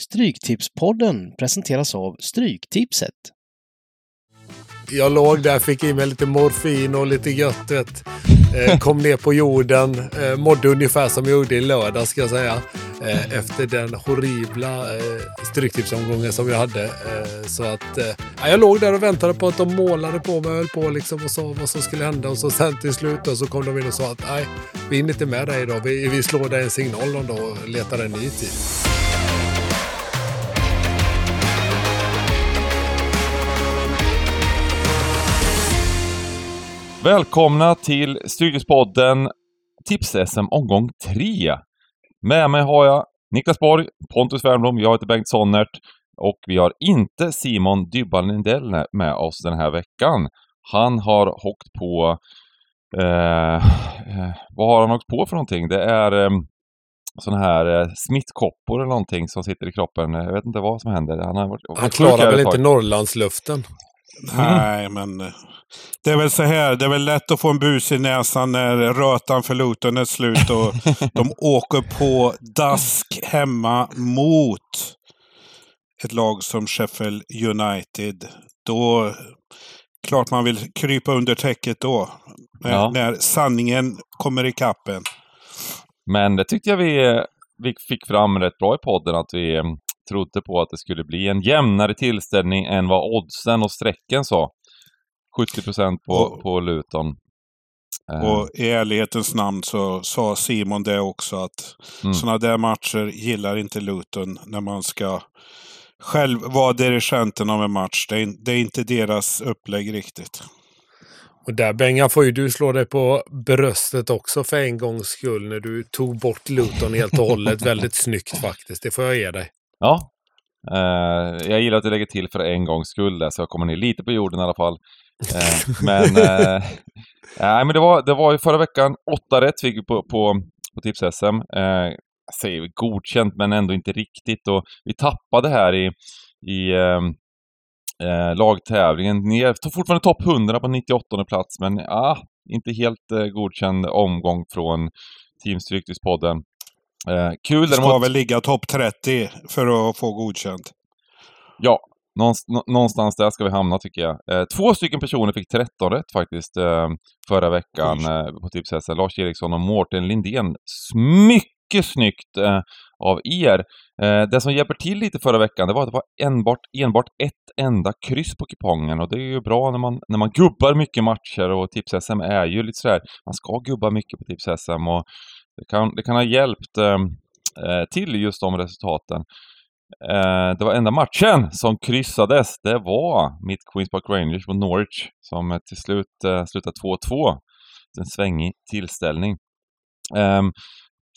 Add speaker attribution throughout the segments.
Speaker 1: Stryktipspodden presenteras av Stryktipset.
Speaker 2: Jag låg där, fick i mig lite morfin och lite gött. Vet. Eh, kom ner på jorden, eh, mådde ungefär som jag gjorde i lördag ska jag säga. Eh, efter den horribla stryktipsomgången som jag hade. Så att jag låg där och väntade på att de målade på mig och höll på liksom och sa vad som skulle hända. Och så sen till slut då, så kom de in och sa att nej, vi är inte med dig idag. Vi, vi slår dig en signal om då och letar en ny tid.
Speaker 3: Välkomna till Styrkespodden Tips-SM omgång 3. Med mig har jag Niklas Borg, Pontus Wernbloom, jag heter Bengt Sonnert och vi har inte Simon Dybban Lindell med oss den här veckan. Han har håckt på... Eh, eh, vad har han åkt på för någonting? Det är eh, sådana här eh, smittkoppor eller någonting som sitter i kroppen. Jag vet inte vad som händer. Han, har varit,
Speaker 2: han klarar väl inte Norrlandsluften?
Speaker 4: Nej, men eh, det är väl så här, det är väl lätt att få en bus i näsan när rötan för Luton är slut och de åker på dask hemma mot ett lag som Sheffield United. Då, klart man vill krypa under täcket då. När, ja. när sanningen kommer i kappen.
Speaker 3: Men det tyckte jag vi, vi fick fram rätt bra i podden, att vi mm, trodde på att det skulle bli en jämnare tillställning än vad oddsen och strecken sa. 70 procent på, och, på Luton.
Speaker 4: Eh. Och i ärlighetens namn så sa Simon det också att mm. sådana där matcher gillar inte Luton när man ska själv vara dirigenten av en match. Det är, det är inte deras upplägg riktigt.
Speaker 2: Och där Bengan får ju du slå dig på bröstet också för en gångs skull när du tog bort Luton helt och hållet. Väldigt snyggt faktiskt, det får jag ge dig.
Speaker 3: Ja, eh, jag gillar att du lägger till för en gångs skull där, så jag kommer ner lite på jorden i alla fall. Eh, men eh, nej, men det var, det var ju förra veckan åtta rätt fick vi på, på, på Tips-SM. Eh, säger godkänt, men ändå inte riktigt. Och vi tappade här i, i ehm, eh, lagtävlingen. Ner, fortfarande topp 100 på 98 plats, men ah, inte helt eh, godkänd omgång från Team Stryktipspodden.
Speaker 4: Eh, kul däremot... Ska väl ligga topp 30 för att få godkänt.
Speaker 3: Ja, Någonstans där ska vi hamna tycker jag. Eh, två stycken personer fick 13 rätt faktiskt eh, förra veckan eh, på Tipshästen. Lars Eriksson och Mårten Lindén. Mycket snyggt av er! det som hjälper till lite förra veckan, det var att det var enbart, enbart ett enda kryss på kupongen och det är ju bra när man, när man gubbar mycket matcher och Tips-SM är ju lite sådär, man ska gubba mycket på Tips-SM och det kan, det kan ha hjälpt ehm, eh, till just de resultaten. Eh, det var enda matchen som kryssades, det var mitt Queens Park Rangers mot Norwich som till slut eh, slutade 2-2. En svängig tillställning. Eh,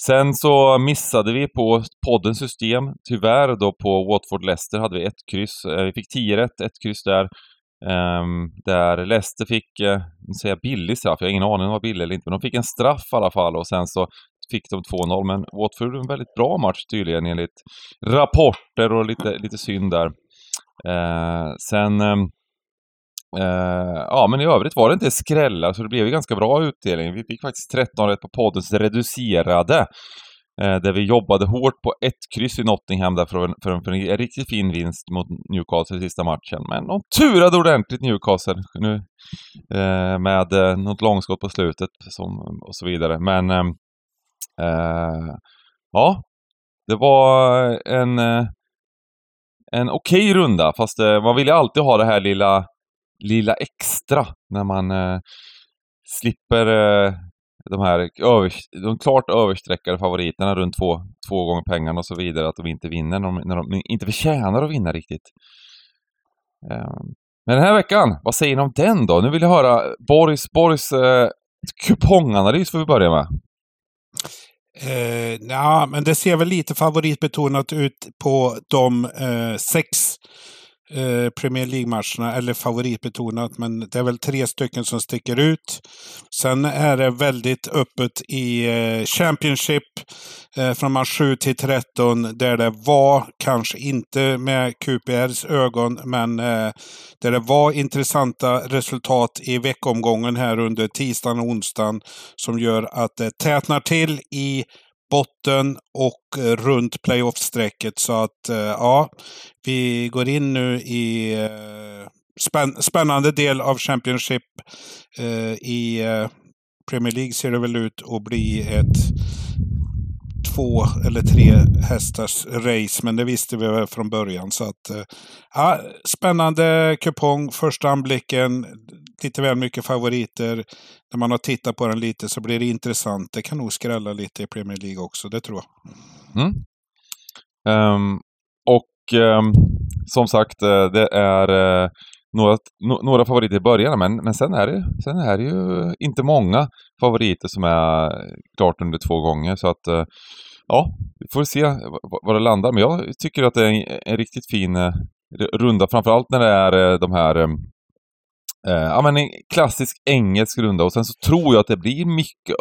Speaker 3: sen så missade vi på poddens system, tyvärr då på Watford-Leicester hade vi ett kryss. Eh, vi fick 10 rätt, ett kryss där. Um, där Leicester fick, eh, uh, nu säger jag billig straff, jag har ingen aning om det var billig eller inte, men de fick en straff i alla fall och sen så fick de 2-0, men Watford gjorde en väldigt bra match tydligen enligt rapporter och lite, lite synd där. Eh, sen... Eh, eh ja, men i övrigt var det inte skrällar, så alltså det blev ju ganska bra utdelning. Vi fick faktiskt 13 rätt på poddens reducerade. Eh, där vi jobbade hårt på ett kryss i Nottingham där för en, för en, för en riktigt fin vinst mot Newcastle i sista matchen. Men de turade ordentligt Newcastle nu eh, med eh, något långskott på slutet som, och så vidare. Men eh, Eh, ja, det var en, eh, en okej okay runda, fast eh, man vill ju alltid ha det här lilla, lilla extra när man eh, slipper eh, de här över, de klart översträckade favoriterna runt två, två gånger pengarna och så vidare, att de inte vinner när de, när de inte förtjänar att vinna riktigt. Eh, men den här veckan, vad säger ni om den då? Nu vill jag höra Boris, Boris eh, kuponganalys får vi börja med.
Speaker 4: Eh, ja, men det ser väl lite favoritbetonat ut på de eh, sex eh, Premier League-matcherna, eller favoritbetonat, men det är väl tre stycken som sticker ut. Sen är det väldigt öppet i eh, Championship eh, från match 7 till 13, där det var, kanske inte med QPRs ögon, men eh, där det var intressanta resultat i veckomgången här under tisdagen och onsdagen som gör att det tätnar till i botten och eh, runt playoff-strecket. Så att eh, ja, vi går in nu i eh, spänn spännande del av Championship. I Premier League ser det väl ut att bli ett två eller tre hästars race, men det visste vi väl från början. Så att, eh, ja, spännande kupong, första anblicken lite väl mycket favoriter. När man har tittat på den lite så blir det intressant. Det kan nog skrälla lite i Premier League också, det tror jag.
Speaker 3: Mm. Um, och um, som sagt, eh, det är uh, några, no, några favoriter i början, men, men sen, är det, sen är det ju inte många favoriter som är klart under två gånger. Så att eh, ja, vi får se var det landar. Men jag tycker att det är en, en riktigt fin eh, runda, framförallt när det är eh, de här Eh, ja men en klassisk engelsk runda och sen så tror jag att det blir mycket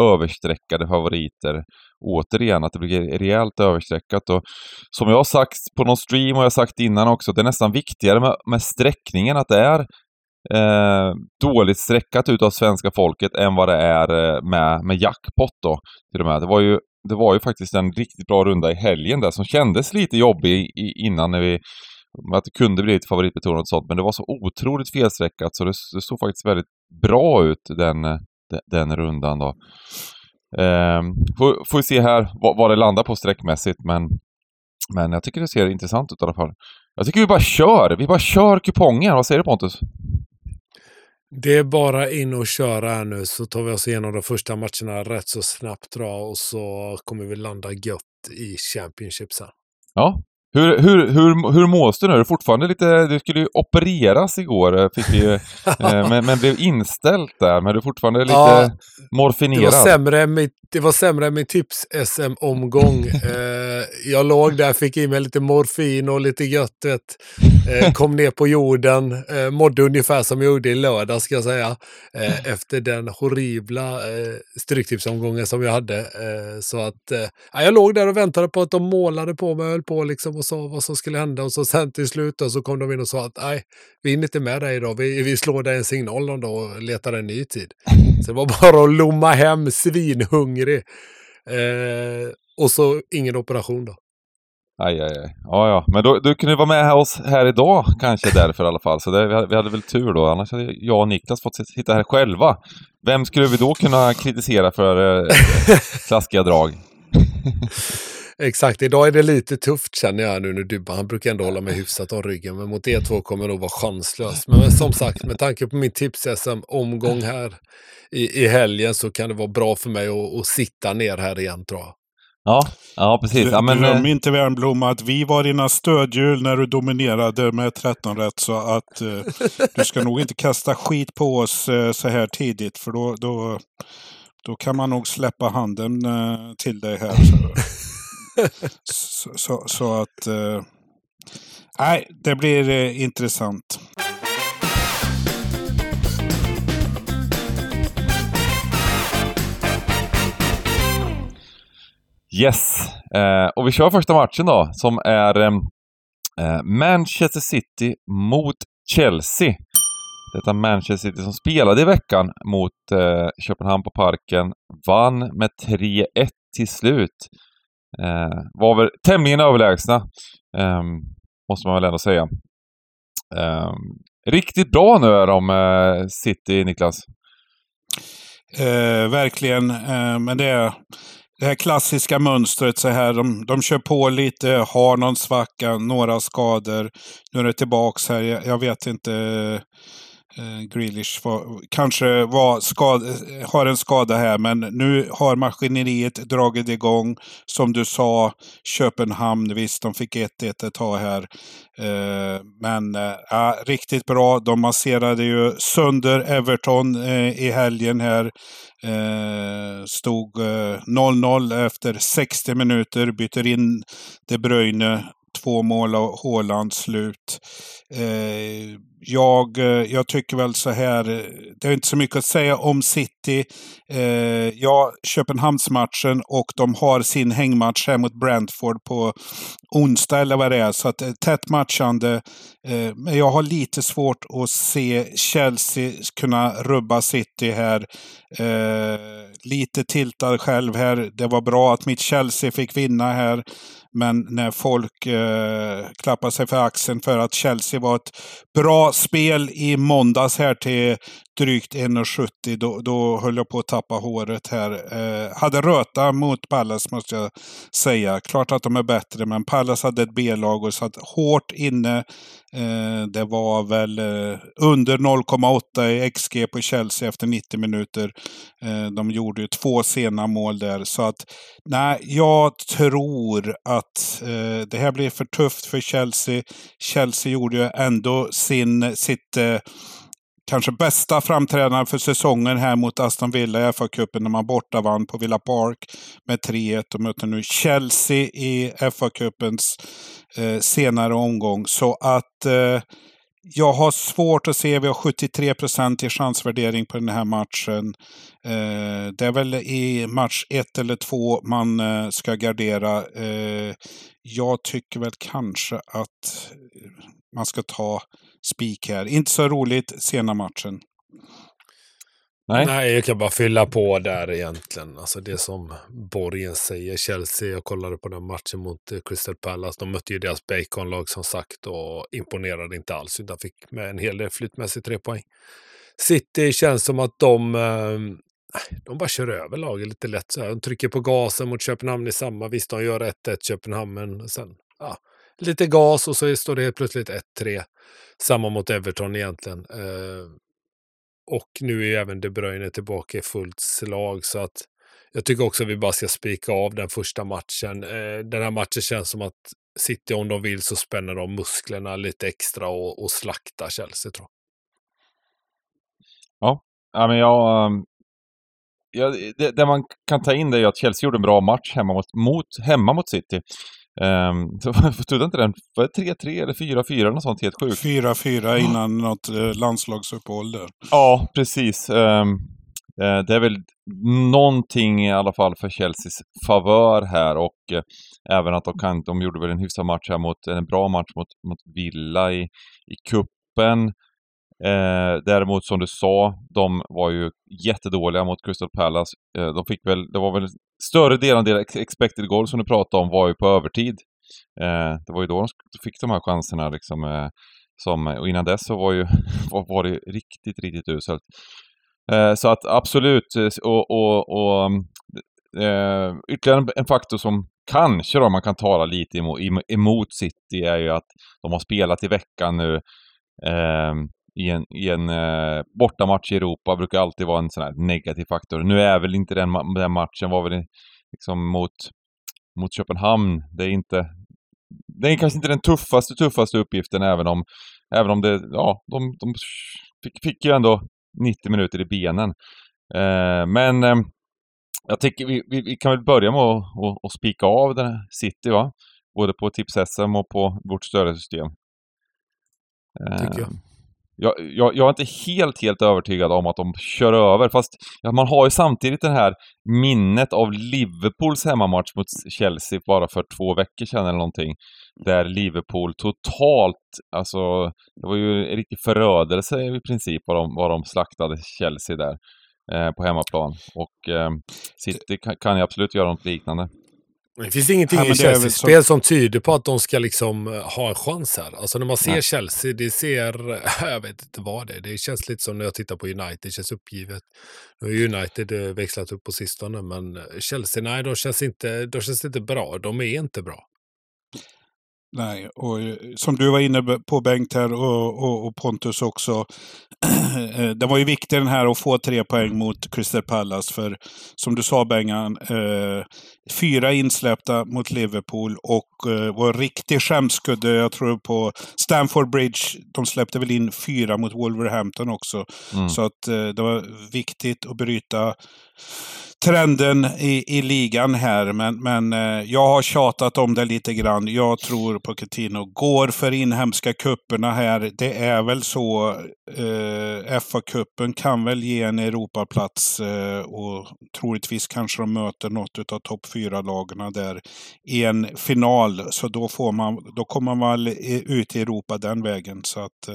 Speaker 3: överstreckade favoriter. Återigen, att det blir rejält överstreckat och som jag har sagt på någon stream och jag har sagt innan också, det är nästan viktigare med, med sträckningen, att det är eh, dåligt streckat utav svenska folket än vad det är eh, med, med jackpot då. Till och med. Det var ju det var ju faktiskt en riktigt bra runda i helgen där som kändes lite jobbig i, innan när vi att det kunde bli lite favoritbetonat och sånt, men det var så otroligt felstreckat så det, det såg faktiskt väldigt bra ut den, den, den rundan då. Ehm, får, får vi se här vad, vad det landar på sträckmässigt, men, men jag tycker det ser intressant ut i alla fall. Jag tycker vi bara kör, vi bara kör kupongen. Vad säger du Pontus?
Speaker 2: Det är bara in och köra här nu så tar vi oss igenom de första matcherna rätt så snabbt dra och så kommer vi landa gött i Championship sen.
Speaker 3: Ja, hur, hur, hur, hur mås du nu? Du fortfarande lite... Du skulle ju opereras igår, eh, fick vi, eh, men, men blev inställt där. Men du är fortfarande lite ja, morfinerad.
Speaker 2: Det var sämre än mitt, det var sämre än min tips-SM-omgång. eh, jag låg där, fick i mig lite morfin och lite gött. Eh, kom ner på jorden, eh, mådde ungefär som jag gjorde i lördag ska jag säga. Eh, efter den horribla eh, stryktipsomgången som jag hade. Eh, så att eh, jag låg där och väntade på att de målade på mig och höll på liksom och sa vad som skulle hända. Och så sen till slut då, så kom de in och sa att nej, vi är inte med dig idag. Vi, vi slår dig en signal någon dag och letar en ny tid. Så det var bara att lomma hem svinhungrig. Eh, och så ingen operation då.
Speaker 3: Aj, aj, aj. Ja, ja. Men då, du kunde vara med oss här idag kanske därför i alla fall. Så det, vi, hade, vi hade väl tur då. Annars hade jag och Niklas fått sitta här själva. Vem skulle vi då kunna kritisera för eh, klassiska drag?
Speaker 2: Exakt, idag är det lite tufft känner jag nu när Dybban, han brukar ändå hålla mig hyfsat om ryggen, men mot E2 kommer nog vara chanslös. Men som sagt, med tanke på min tips-SM-omgång här i, i helgen så kan det vara bra för mig att, att sitta ner här igen tror jag.
Speaker 3: Ja, ja precis. Ja,
Speaker 4: men, Glöm eh, inte Wernbloom att vi var dina stödhjul när du dominerade med 13 rätt. Så att eh, du ska nog inte kasta skit på oss eh, så här tidigt. För då, då, då kan man nog släppa handen eh, till dig här så, så, så, att... Eh, nej, det blir eh, intressant.
Speaker 3: Yes, eh, och vi kör första matchen då som är eh, eh Manchester City mot Chelsea. Detta Manchester City som spelade i veckan mot eh, Köpenhamn på Parken, vann med 3-1 till slut. Eh, var väl tämligen överlägsna, eh, måste man väl ändå säga. Eh, riktigt bra nu är de, eh, City, Niklas.
Speaker 4: Eh, verkligen, eh, men det är det här klassiska mönstret så här. De, de kör på lite, har någon svacka, några skador. Nu är det tillbaks här. Jag, jag vet inte. Eh, Grealish var, kanske var skad, eh, har en skada här, men nu har maskineriet dragit igång. Som du sa, Köpenhamn, visst de fick 1-1 ett tag här. Eh, men eh, ah, riktigt bra. De masserade ju sönder Everton eh, i helgen här. Eh, stod 0-0 eh, efter 60 minuter, byter in De Bruyne två mål av Håland slut. Eh, jag, eh, jag tycker väl så här, eh, det är inte så mycket att säga om City. Eh, ja, Köpenhamnsmatchen och de har sin hängmatch här mot Brentford på onsdag eller vad det är. Så att eh, tätt matchande. Eh, men jag har lite svårt att se Chelsea kunna rubba City här. Eh, lite tiltad själv här. Det var bra att mitt Chelsea fick vinna här. Men när folk eh, klappar sig för axeln för att Chelsea var ett bra spel i måndags här till drygt 1,70 då, då höll jag på att tappa håret här. Eh, hade röta mot Pallas måste jag säga. Klart att de är bättre men Pallas hade ett B-lag och satt hårt inne. Eh, det var väl eh, under 0,8 i XG på Chelsea efter 90 minuter. Eh, de gjorde ju två sena mål där. Så att nej, jag tror att eh, det här blir för tufft för Chelsea. Chelsea gjorde ju ändå sin, sitt eh, kanske bästa framträdande för säsongen här mot Aston Villa i FA-cupen när man borta vann på Villa Park med 3-1 och möter nu Chelsea i FA-cupens eh, senare omgång. Så att eh, jag har svårt att se, vi har 73 procent i chansvärdering på den här matchen. Eh, det är väl i match ett eller två man eh, ska gardera. Eh, jag tycker väl kanske att man ska ta spik här. Inte så roligt sena matchen.
Speaker 2: Nej. Nej, jag kan bara fylla på där egentligen. Alltså det som Borgen säger, Chelsea, jag kollade på den matchen mot eh, Crystal Palace. De mötte ju deras Bacon-lag som sagt och imponerade inte alls utan fick med en hel del flytmässigt tre poäng. City känns som att de, eh, de bara kör över laget lite lätt. Så här. De trycker på gasen mot Köpenhamn i samma. Visst, de gör 1-1 Köpenhamn, men sen ja, lite gas och så står det helt plötsligt 1-3. Samma mot Everton egentligen. Eh, och nu är även De Bruyne tillbaka i fullt slag. Så att jag tycker också att vi bara ska spika av den första matchen. Eh, den här matchen känns som att City, om de vill, så spänner de musklerna lite extra och, och slaktar Chelsea, tror jag.
Speaker 3: Ja, men jag... Ehm, ja, det, det, man kan ta in det är att Chelsea gjorde en bra match hemma mot, mot, hemma mot City. Um, stod inte den, var det 3-3 eller 4-4 något sånt helt sjukt?
Speaker 4: 4-4 innan ja. något eh, landslagsuppehåll där.
Speaker 3: Ja, precis. Um, uh, det är väl någonting i alla fall för Chelseas favör här och uh, även att de kan, de gjorde väl en hyfsad match här mot, en bra match mot, mot Villa i, i kuppen. Eh, däremot som du sa, de var ju jättedåliga mot Crystal Palace. Eh, de fick väl, det var väl större delen av deras expected goal som du pratade om var ju på övertid. Eh, det var ju då de fick de här chanserna liksom. Eh, som, och innan dess så var, ju, var, var det riktigt, riktigt uselt. Eh, så att absolut, och, och, och, eh, ytterligare en, en faktor som kanske då man kan tala lite emot, emot City är ju att de har spelat i veckan nu. Eh, i en, i en eh, bortamatch i Europa brukar alltid vara en sån här negativ faktor. Nu är väl inte den, den matchen var väl liksom mot, mot Köpenhamn. Det är inte det är kanske inte den tuffaste, tuffaste uppgiften även om, även om det, ja, de, de fick, fick ju ändå 90 minuter i benen. Eh, men eh, jag tycker vi, vi, vi, kan väl börja med att, att, att spika av den här City va? Både på tips-SM och på vårt stödsystem.
Speaker 2: Tycker jag.
Speaker 3: Jag, jag, jag, är inte helt, helt övertygad om att de kör över, fast ja, man har ju samtidigt det här minnet av Liverpools hemmamatch mot Chelsea bara för två veckor sedan eller någonting. Där Liverpool totalt, alltså det var ju en riktig förödelse i princip vad de, vad de slaktade Chelsea där eh, på hemmaplan. Och eh, City kan, kan ju absolut göra något liknande.
Speaker 2: Det finns ingenting ja, i Chelseas spel så... som tyder på att de ska liksom eh, ha en chans här. Alltså när man ser Nej. Chelsea, det ser, jag vet inte vad det är. Det känns lite som när jag tittar på United, det känns uppgivet. Nu har United eh, växlat upp på sistone, men Chelsea, nej, de känns inte, de känns inte bra. De är inte bra.
Speaker 4: Nej, och eh, som du var inne på Bengt här och, och, och Pontus också. Eh, det var ju viktigt den här att få tre poäng mot Crystal Palace. För som du sa Bengan, eh, fyra insläppta mot Liverpool och eh, var en riktig skämskudde. Jag tror på Stamford Bridge, de släppte väl in fyra mot Wolverhampton också. Mm. Så att eh, det var viktigt att bryta trenden i, i ligan här. Men, men eh, jag har tjatat om det lite grann. Jag tror Pochettino går för inhemska kupperna här. Det är väl så. Eh, FA-cupen kan väl ge en Europaplats eh, och troligtvis kanske de möter något av topp fyra lagarna där i en final. Så då, får man, då kommer man väl ut i Europa den vägen. Så att, eh,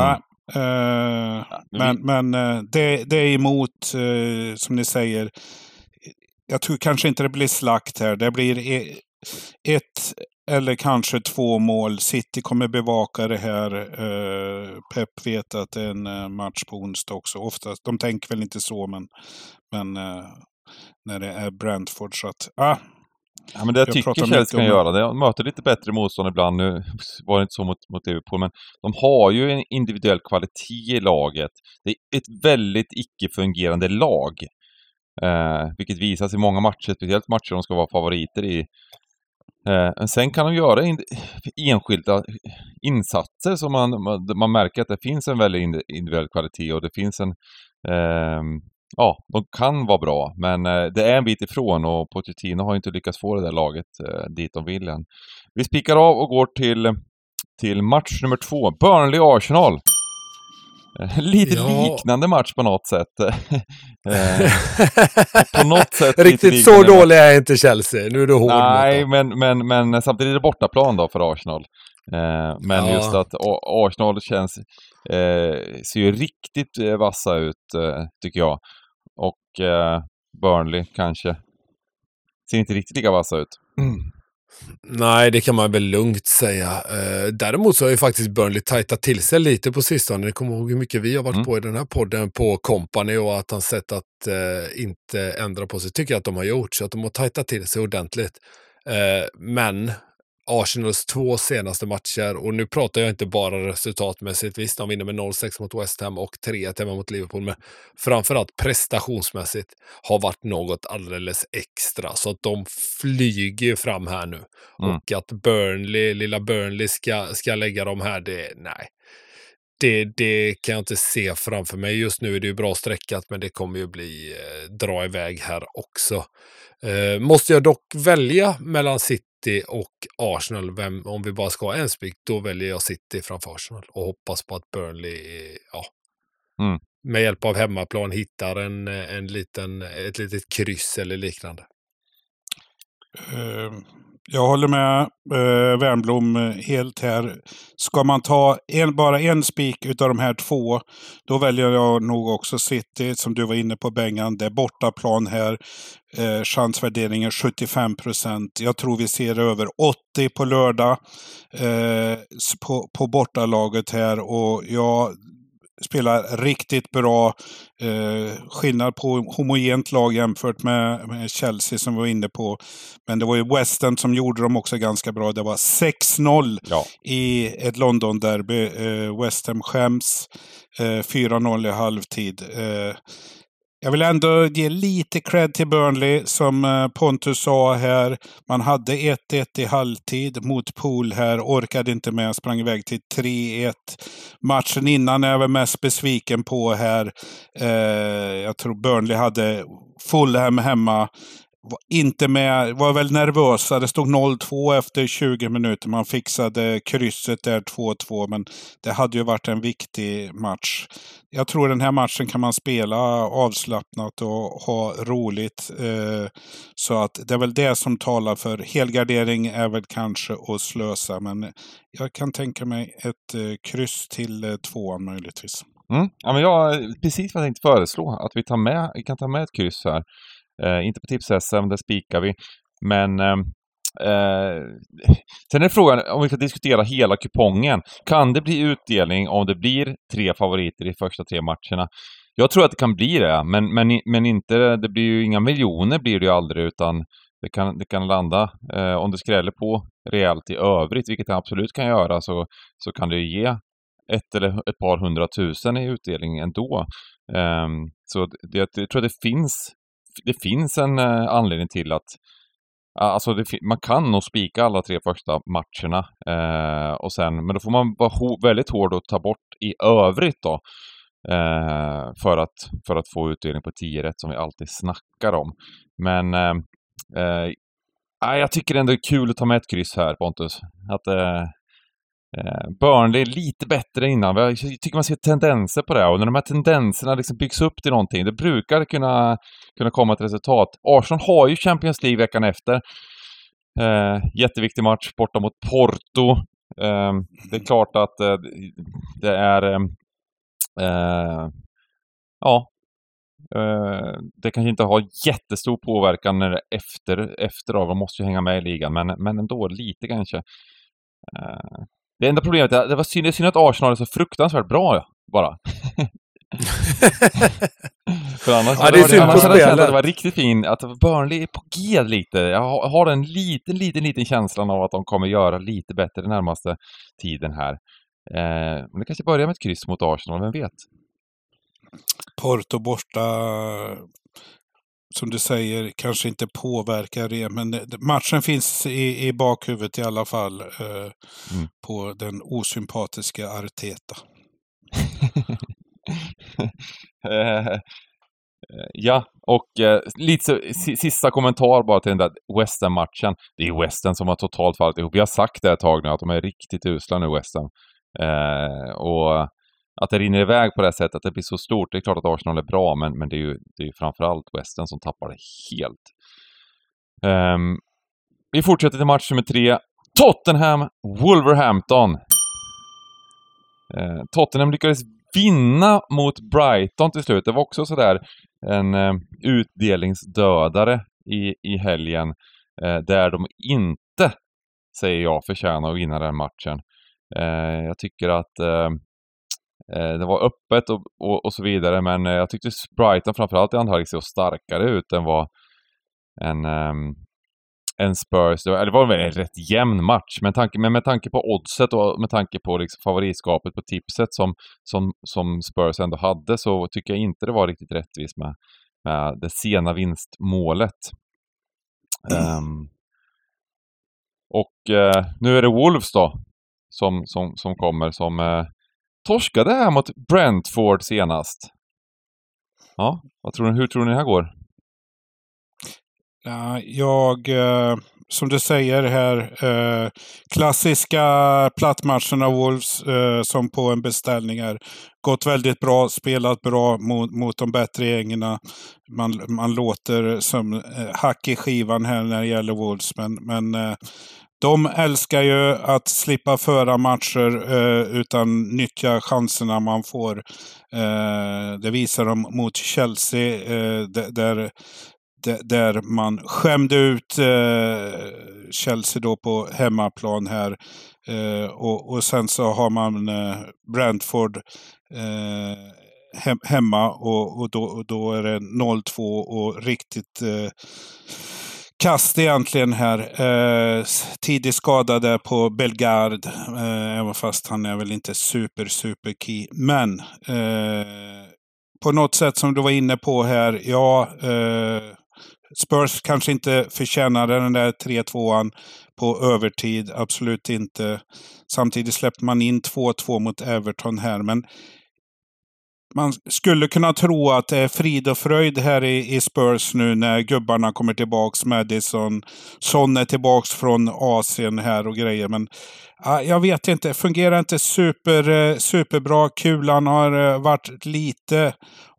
Speaker 4: mm. Uh, men men uh, det, det, är emot, uh, som ni säger, jag tror kanske inte det blir slakt här. Det blir e ett eller kanske två mål. City kommer bevaka det här. Pep vet att det är en match på onsdag också. Oftast, de tänker väl inte så, men, men när det är Brentford. Så att, ah,
Speaker 3: Ja, men det jag, jag tycker Chelsea kan göra, de möter lite bättre motstånd ibland. Nu var det inte så mot, mot Liverpool, men de har ju en individuell kvalitet i laget. Det är ett väldigt icke-fungerande lag. Eh, vilket visas i många matcher, speciellt matcher de ska vara favoriter i. Eh, sen kan de göra in, enskilda insatser som man, man märker att det finns en väldigt individuell kvalitet och det finns en eh, ja, de kan vara bra, men eh, det är en bit ifrån och Pochettino har inte lyckats få det där laget eh, dit de vill än. Vi spikar av och går till, till match nummer två, Burnley-Arsenal. Lite ja. liknande match på något sätt. Eh,
Speaker 2: på något sätt Riktigt så dålig är inte Chelsea. Nu är du hård
Speaker 3: Nej, men, men, men samtidigt är det bortaplan då för Arsenal. Men ja. just att Arsenal känns, ser ju riktigt vassa ut tycker jag. Och eh, Burnley kanske ser inte riktigt lika vassa ut. Mm.
Speaker 2: Nej, det kan man väl lugnt säga. Eh, däremot så har ju faktiskt Burnley tajtat till sig lite på sistone. Ni kommer ihåg hur mycket vi har varit mm. på i den här podden på Company och att han sett att eh, inte ändra på sig. Tycker jag att de har gjort, så att de har tajtat till sig ordentligt. Eh, men Arsenals två senaste matcher och nu pratar jag inte bara resultatmässigt. Visst, de vinner med 0-6 mot West Ham och 3-1 hemma mot Liverpool, men framförallt prestationsmässigt har varit något alldeles extra. Så att de flyger fram här nu. Mm. Och att Burnley, lilla Burnley ska, ska lägga dem här, det, nej. Det, det kan jag inte se framför mig. Just nu är det ju bra sträckat, men det kommer ju bli eh, dra iväg här också. Eh, måste jag dock välja mellan City och Arsenal, vem, om vi bara ska ha en spik, då väljer jag City framför Arsenal och hoppas på att Burnley, ja, mm. med hjälp av hemmaplan hittar en, en liten, ett litet kryss eller liknande.
Speaker 4: Uh, jag håller med eh, Wernbloom eh, helt här. Ska man ta en, bara en spik utav de här två, då väljer jag nog också City, som du var inne på Bengan. Det är bortaplan här. Eh, chansvärderingen 75 procent. Jag tror vi ser över 80 på lördag eh, på, på bortalaget här. Och jag spelar riktigt bra. Eh, skillnad på homogent lag jämfört med, med, Chelsea som vi var inne på. Men det var ju Western som gjorde dem också ganska bra. Det var 6-0 ja. i ett London-derby. Eh, West Ham skäms. Eh, 4-0 i halvtid. Eh, jag vill ändå ge lite cred till Burnley, som eh, Pontus sa här. Man hade 1-1 i halvtid mot Pool här, orkade inte med, sprang iväg till 3-1. Matchen innan är jag väl mest besviken på här. Eh, jag tror Burnley hade Fulham hemma var inte med, var väl nervösa. Det stod 0-2 efter 20 minuter. Man fixade krysset där 2-2, men det hade ju varit en viktig match. Jag tror den här matchen kan man spela avslappnat och ha roligt. Eh, så att det är väl det som talar för helgardering är väl kanske att slösa, men jag kan tänka mig ett eh, kryss till eh, tvåan möjligtvis.
Speaker 3: Mm. Ja, men jag, precis vad jag tänkte föreslå, att vi, tar med, vi kan ta med ett kryss här. Eh, inte på tips-SM, där spikar vi. Men ehm, eh, sen är frågan om vi ska diskutera hela kupongen. Kan det bli utdelning om det blir tre favoriter i första tre matcherna? Jag tror att det kan bli det, men, men, men inte, det blir ju inga miljoner blir det ju aldrig, utan det kan, det kan landa, eh, om det skräller på rejält i övrigt, vilket det absolut kan göra, så, så kan det ju ge ett eller ett par hundratusen i utdelning ändå. Eh, så det, jag tror att det finns det finns en eh, anledning till att Alltså det, man kan nog spika alla tre första matcherna. Eh, och sen, men då får man vara ho väldigt hård och ta bort i övrigt då. Eh, för, att, för att få utdelning på 10 rätt som vi alltid snackar om. Men eh, eh, jag tycker ändå det är kul att ta med ett kryss här Pontus. Att eh, Eh, Burnley är lite bättre innan. Jag tycker man ser tendenser på det och när de här tendenserna liksom byggs upp till någonting, det brukar kunna, kunna komma ett resultat. Arsenal har ju Champions League veckan efter. Eh, jätteviktig match borta mot Porto. Eh, det är klart att eh, det är... Eh, eh ja. Eh, det kanske inte har jättestor påverkan när det är efter, efter av. De måste ju hänga med i ligan, men, men ändå lite kanske. Eh, det enda problemet är att det var synd, det är synd att Arsenal är så fruktansvärt bra bara. För annars,
Speaker 2: ja, det är synd på
Speaker 3: hade jag känt att
Speaker 2: spelet.
Speaker 3: det var riktigt fint, att Burnley är på G lite. Jag har, har en liten, liten, liten känslan av att de kommer göra lite bättre den närmaste tiden här. Eh, men det kanske börjar med ett kryss mot Arsenal, vem vet?
Speaker 4: Porto borta, som du säger, kanske inte påverkar det. Men det- matchen finns i, i bakhuvudet i alla fall eh,
Speaker 3: Mm.
Speaker 4: på den osympatiska Arteta.
Speaker 3: Eh, eh, ja, och eh, lite så, sista kommentar bara till den där West Ham-matchen. Det är West Ham som har totalt fallit ihop. Vi har sagt det ett tag nu, att de är riktigt usla nu, West Ham. Eh, och att det rinner iväg på det här sättet, att det blir så stort. Det är klart att Arsenal är bra, men, men det är ju det är ju framförallt Western som tappar det helt. Um, vi fortsätter till match nummer tre. Tottenham, Wolverhampton. Uh, Tottenham lyckades vinna mot Brighton till slut. Det var också sådär en uh, utdelningsdödare i, i helgen. uh, där de inte, säger jag, förtjänar att vinna den matchen. Jag tycker att Eh, det var öppet och, och, och så vidare, men eh, jag tyckte Brighton framförallt i andra halvlek såg starkare ut än vad en, ehm, en Spurs. Det var, det var väl en rätt jämn match, men, tanke, men med tanke på oddset och med tanke på liksom favoritskapet på tipset som, som, som Spurs ändå hade så tycker jag inte det var riktigt rättvist med, med det sena vinstmålet. Ehm, och uh, nu är det Wolves då som, som, som kommer som uh, torskade här mot Brentford senast. Ja, vad tror ni, hur tror ni det här går?
Speaker 4: Ja, jag, eh, som du säger här, eh, klassiska plattmatcherna Wolves eh, som på en beställning är Gått väldigt bra, spelat bra mot, mot de bättre gängerna. Man, man låter som eh, hack i skivan här när det gäller Wolves, men, men eh, de älskar ju att slippa föra matcher eh, utan nyttja chanserna man får. Eh, det visar de mot Chelsea, eh, där, där man skämde ut eh, Chelsea då på hemmaplan här. Eh, och, och sen så har man eh, Brentford eh, hemma och, och, då, och då är det 0-2 och riktigt eh, kast egentligen här. Eh, s- tidig skada där på Belgard, eh, även fast han är väl inte super, super key. Men eh, på något sätt som du var inne på här, ja, eh, Spurs kanske inte förtjänade den där 3-2an på övertid, absolut inte. Samtidigt släppte man in 2-2 mot Everton här, men man skulle kunna tro att det är frid och fröjd här i, i Spurs nu när gubbarna kommer tillbaks. Madison, Son är tillbaks från Asien här och grejer. Men jag vet inte, fungerar inte super, eh, superbra. Kulan har eh, varit lite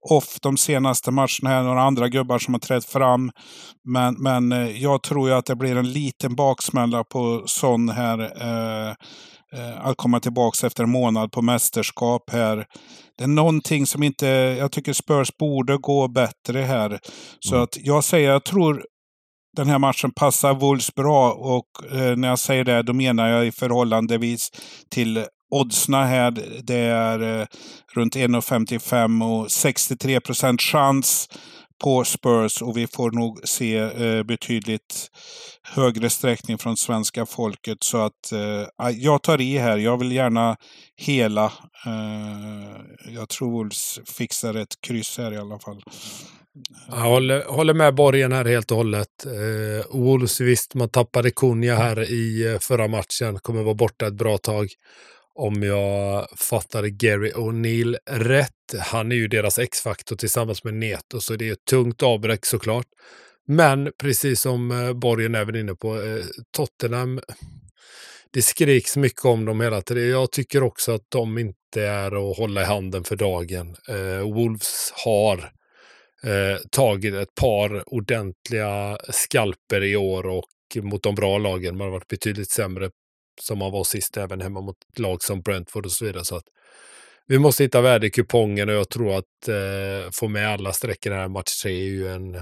Speaker 4: off de senaste matcherna här. Några andra gubbar som har trätt fram. Men, men eh, jag tror ju att det blir en liten baksmälla på Son här. Eh, att komma tillbaks efter en månad på mästerskap här. Det är någonting som inte, jag tycker Spurs borde gå bättre här. Så
Speaker 3: Mm.
Speaker 4: att jag säger, jag tror den här matchen passar Wolves bra och eh, när jag säger det då menar jag i förhållandevis till oddsna här. Det är eh, runt 1,55 och 63 procent chans på Spurs och vi får nog se eh, betydligt högre sträckning från svenska folket. Så att eh, jag tar i här. Jag vill gärna hela. Eh, jag tror Wolves fixar ett kryss här i alla fall.
Speaker 2: Jag håller, håller med Borgen här helt och hållet. Eh, Wolves visst, man tappade Kunja här i eh, förra matchen. Kommer vara borta ett bra tag om jag fattade Gary O'Neill rätt. Han är ju deras X-faktor tillsammans med Neto, så det är ett tungt avbräck såklart. Men precis som eh, Borgen även inne på, eh, Tottenham, det skriks mycket om dem hela tiden. Jag tycker också att de inte är att hålla i handen för dagen. Eh, Wolves har tagit ett par ordentliga skalper i år och mot de bra lagen. Man har varit betydligt sämre som man var sist, även hemma mot lag som Brentford och så vidare. Så att vi måste hitta värde i kupongen och jag tror att eh, få med alla den här match tre är ju en,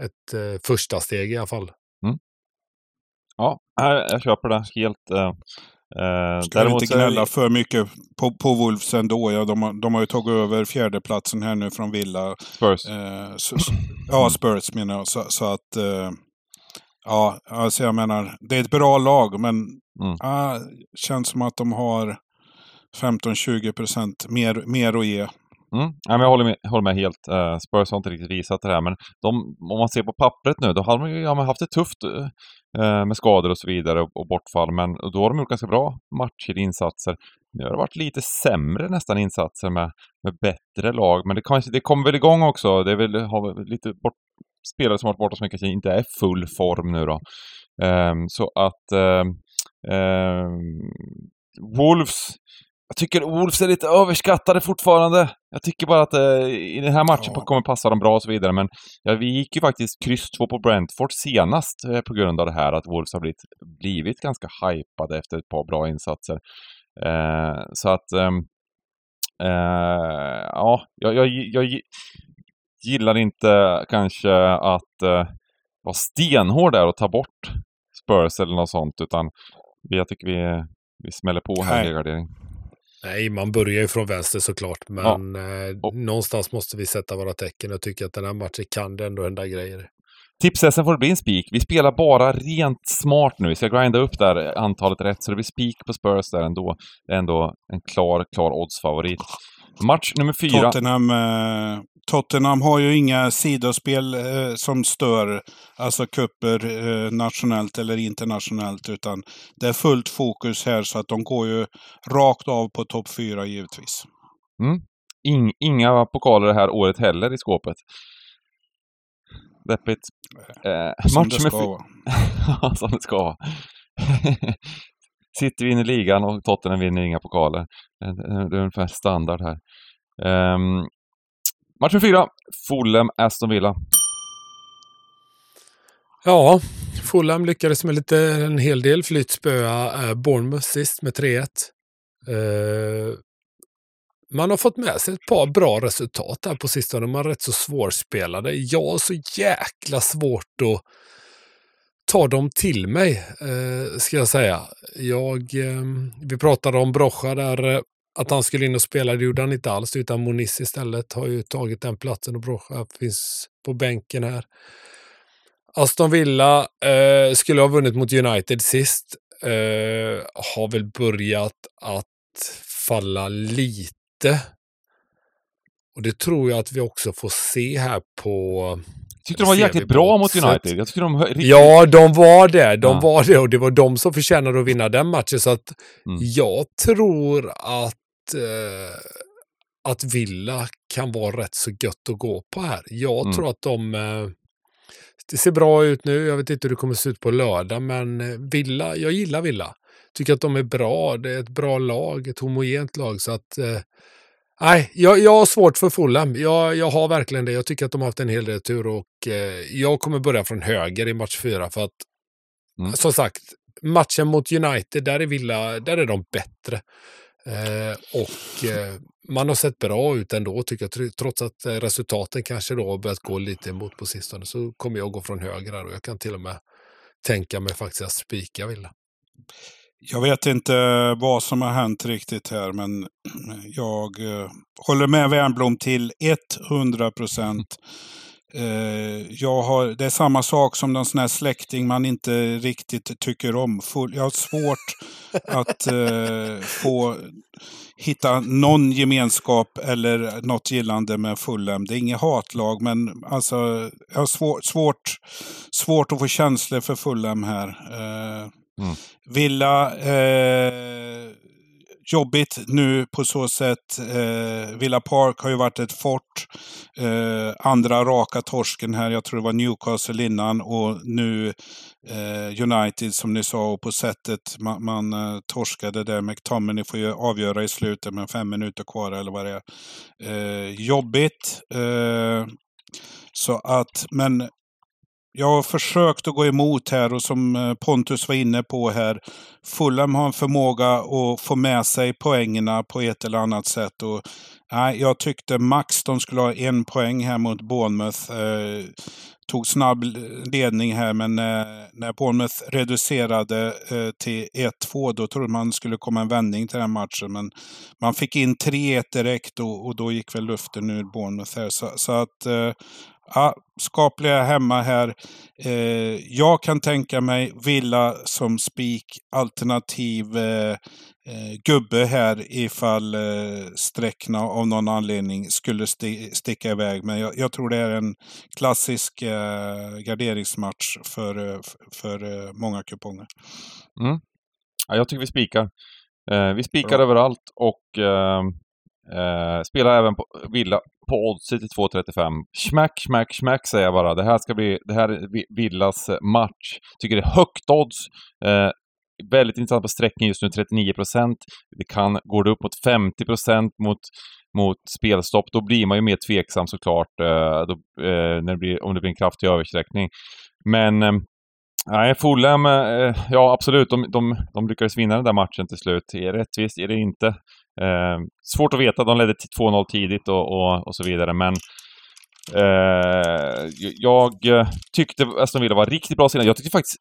Speaker 2: ett eh, första steg i alla fall.
Speaker 3: Mm. Ja, jag köper det helt. Eh,
Speaker 4: eh Ska inte gnälla för mycket på, på Wolves ändå. Ja, de, har, de har ju tagit över fjärdeplatsen här nu från Villa.
Speaker 3: Spurs.
Speaker 4: Eh, så, ja, Spurs menar jag. Så, så att... Eh, ja, alltså jag menar, det är ett bra lag, men mm. ah, känns som att de har 15-20 procent mer, mer att ge.
Speaker 3: Mm. Ja, men jag håller med, håller med helt. Uh, Spurs har inte riktigt visat det här, men de, om man ser på pappret nu, då har de ju ja, haft det tufft uh, med skador och så vidare och, och bortfall, men då har de gjort ganska bra matcher, insatser. Nu har det varit lite sämre nästan insatser med, med bättre lag, men det, kanske, det kommer väl igång också. Det är väl, har lite bort, spelare som varit borta som kanske inte är full form nu då. Um, så att um, um, Wolves jag tycker Wolves är lite överskattade fortfarande. Jag tycker bara att eh, i den här matchen ja. kommer passa dem bra och så vidare, men ja, vi gick ju faktiskt kryss 2 på Brentford senast eh, på grund av det här att Wolves har blivit, blivit ganska hypade efter ett par bra insatser. Eh, så att, ehm, eh, ja, jag, jag, jag, gillar inte kanske att eh, vara stenhård där och ta bort Spurs eller något sånt, utan jag tycker vi, vi smäller på här gardering.
Speaker 2: Nej, man börjar ju från vänster såklart, men ja. eh, någonstans måste vi sätta våra tecken och tycker att den här matchen kan det ändå hända grejer.
Speaker 3: Tipsessen får det bli en spik. Vi spelar bara rent smart nu. Vi ska grinda upp där antalet rätt, så det blir spik på Spurs där ändå. Det är ändå en klar, klar oddsfavorit. Match nummer fyra.
Speaker 4: Tottenham, eh, Tottenham har ju inga sidospel eh, som stör, alltså kupper eh, nationellt eller internationellt, utan det är fullt fokus här så att de går ju rakt av på topp fyra givetvis.
Speaker 3: Mm. In, inga pokaler det här året heller i skåpet. Deppigt.
Speaker 4: Eh, som match det ska
Speaker 3: vara. som det ska vara. City vinner ligan och Tottenham vinner inga pokaler. Det är ungefär standard här. Um, Match fyra, Fulham, Aston Villa.
Speaker 2: Ja, Fulham lyckades med lite, en hel del flyttspöa eh, Bournemouth sist med 3-1. Uh, eh, man har fått med sig ett par bra resultat här på sistone. Man är rätt så svårspelade. Jag har så jäkla svårt att ta dem till mig, eh, ska jag säga. Jag, eh, vi pratade om Brocha där eh, att han skulle in och spela, det gjorde han inte alls, utan Moniz istället har ju tagit den platsen och Brocha finns på bänken här. Aston Villa eh, skulle ha vunnit mot United sist. Eh, har väl börjat att falla lite. Och det tror jag att vi också får se här på
Speaker 3: tyckte de var jäkligt bra mot United. Jag tyckte de
Speaker 2: riktigt... Ja, de var det. De ja. var det och det var de som förtjänade att vinna den matchen. Så att mm. jag tror att eh, att Villa kan vara rätt så gött att gå på här. Jag mm. tror att de... Eh, det ser bra ut nu. Jag vet inte hur det kommer se ut på lördag, men eh, Villa, jag gillar Villa. Tycker att de är bra. Det är ett bra lag, ett homogent lag. Så att... Eh, nej, jag, jag har svårt för Fulham. Jag, jag har verkligen det. Jag tycker att de har haft en hel del tur och eh, jag kommer börja från höger i match fyra för att mm. som sagt, matchen mot United, där är Villa, där är de bättre. Eh, och eh, man har sett bra ut ändå tycker jag. Trots att eh, resultaten kanske då har börjat gå lite emot på sistone så kommer jag gå från höger här och jag kan till och med tänka mig faktiskt att spika Villa.
Speaker 4: Jag vet inte vad som har hänt riktigt här, men jag eh, håller med Wernbloom till 100 procent. Eh, jag har, det är samma sak som någon sån här släkting man inte riktigt tycker om. Jag har svårt att eh, få hitta någon gemenskap eller något gillande med Fulham. Det är inget hatlag, men alltså, jag har svår, svårt, svårt att få känslor för Fulham här. Eh, Mm. Villa, eh, jobbigt nu på så sätt. Eh, Villa Park har ju varit ett fort. Eh, andra raka torsken här, jag tror det var Newcastle innan och nu eh, United som ni sa och på sättet man, man eh, torskade där. McTominay får ju avgöra i slutet med fem minuter kvar eller vad det är. Eh, jobbigt. Eh, så att, men jag har försökt att gå emot här och som eh, Pontus var inne på här. Fulham har en förmåga att få med sig poängerna på ett eller annat sätt. Och, nej, jag tyckte max de skulle ha en poäng här mot Bournemouth. Eh, tog snabb ledning här men eh, när Bournemouth reducerade eh, till 1-2 då trodde man skulle komma en vändning till den matchen. Men man fick in 3-1 direkt och, och, då gick väl luften ur Bournemouth här. Så, så att eh, ja, skapliga hemma här. Eh, jag kan tänka mig Villa som spik alternativ eh, eh, gubbe här ifall eh, sträckna av någon anledning skulle sti sticka iväg. Men jag, jag, tror det är en klassisk eh, garderingsmatch för, eh, för eh, många kuponger.
Speaker 3: Mm. Ja, jag tycker vi spikar. Vi spikar Bra. överallt och eh, spelar även på Villa på oddset till 2.35. Smack, smack, smack säger jag bara. Det här ska bli, det här är Villas eh, match. Tycker det är högt odds. Eh, väldigt intressant på sträckning just nu, 39% Det kan, går det upp mot 50 mot, mot spelstopp, då blir man ju mer tveksam såklart, eh, då, eh, när det blir, om det blir en kraftig översträckning. Men eh, Nej, Fulham, eh, ja absolut, de, de, de lyckades vinna den där matchen till slut. Är det rättvist? Är det inte? Eh, svårt att veta, de ledde 2-0 tidigt och, och, och, så vidare, men eh, jag tyckte Aston Villa var riktigt bra senare. Jag tyckte faktiskt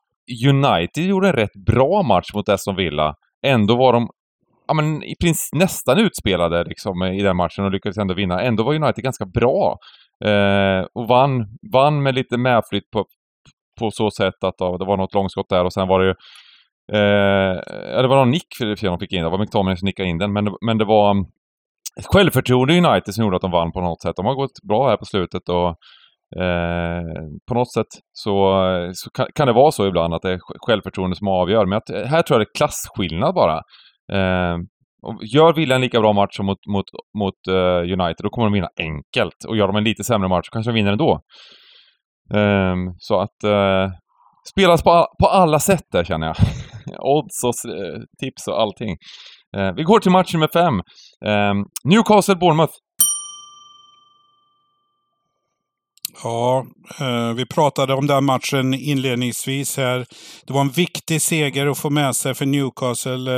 Speaker 3: United gjorde en rätt bra match mot Aston Villa. Ändå var de ja, men i princip nästan utspelade liksom, i den matchen och lyckades ändå vinna. Ändå var United ganska bra. Eh, och vann, vann med lite medflytt på, på så sätt att ja, det var något långskott där och sen var det ju eh, det var någon nick för de fick in, det var McTominay som nickade in den, men, men det var mm, ett självförtroende i United som gjorde att de vann på något sätt. De har gått bra här på slutet och Eh, på något sätt så, så kan, kan, det vara så ibland att det är självförtroende som avgör. Men att, här tror jag det är klasskillnad bara. Eh, gör Villa en lika bra match som mot, mot, mot uh, United, då kommer de vinna enkelt. Och gör de en lite sämre match så kanske de vinner ändå. Um, så att uh, spelas på, på alla sätt där känner jag. Odds och uh, tips och allting. Uh, vi går till match nummer fem. Um, Newcastle-Bournemouth.
Speaker 4: Ja, eh, vi pratade om den matchen inledningsvis här. Det var en viktig seger att få med sig för Newcastle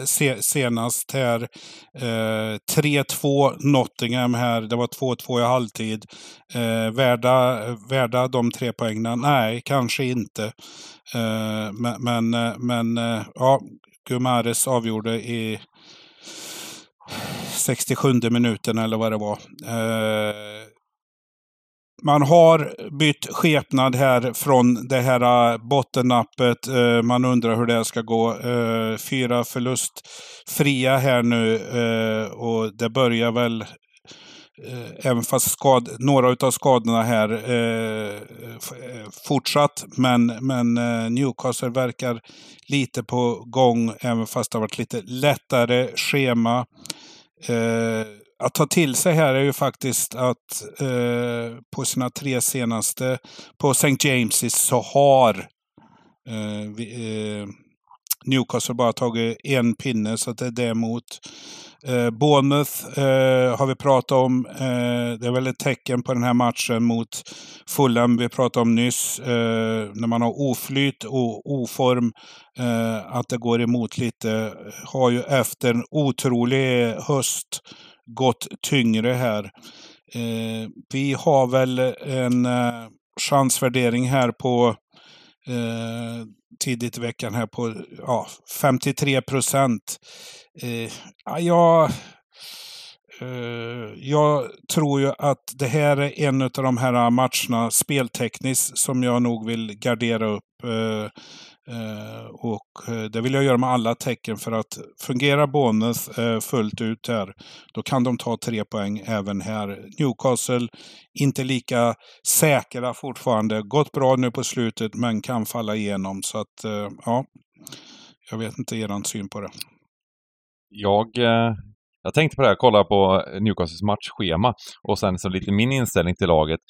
Speaker 4: eh, senast här. Eh, 3-2 Nottingham här. Det var 2-2 i halvtid. Värda, värda de tre poängen? Nej, kanske inte. Men men, men ja, Gumares avgjorde i 67 minuten eller vad det var. Man har bytt skepnad här från det här äh, bottennappet. Äh, man undrar hur det ska gå. Äh, fyra förlustfria här nu och det börjar väl Även fast skad, några av skadorna här eh, fortsatt. Men, men Newcastle verkar lite på gång. Även fast det har varit lite lättare schema. Eh, att ta till sig här är ju faktiskt att eh, på sina tre senaste på St. James's så har eh, vi, eh, Newcastle bara tagit en pinne så att det är det mot eh, Bournemouth eh, har vi pratat om. Eh, det är väl ett tecken på den här matchen mot Fulham vi pratade om nyss. Eh, när man har oflyt och oform, eh, att det går emot lite. Har ju efter en otrolig höst gått tyngre här. Eh, vi har väl en eh, chansvärdering här på eh, tidigt i veckan här på ja, 53 procent. Eh, ja, eh, jag tror ju att det här är en av de här matcherna speltekniskt som jag nog vill gardera upp. Eh, Eh, och eh, det vill jag göra med alla tecken för att fungera bonus eh, fullt ut här, då kan de ta tre poäng även här. Newcastle, inte lika säkra fortfarande. Gått bra nu på slutet men kan falla igenom. Så att, eh, ja, jag vet inte er syn på det.
Speaker 3: jag, eh, jag tänkte på det här, kolla på eh, Newcastles matchschema och sen så lite min inställning till laget.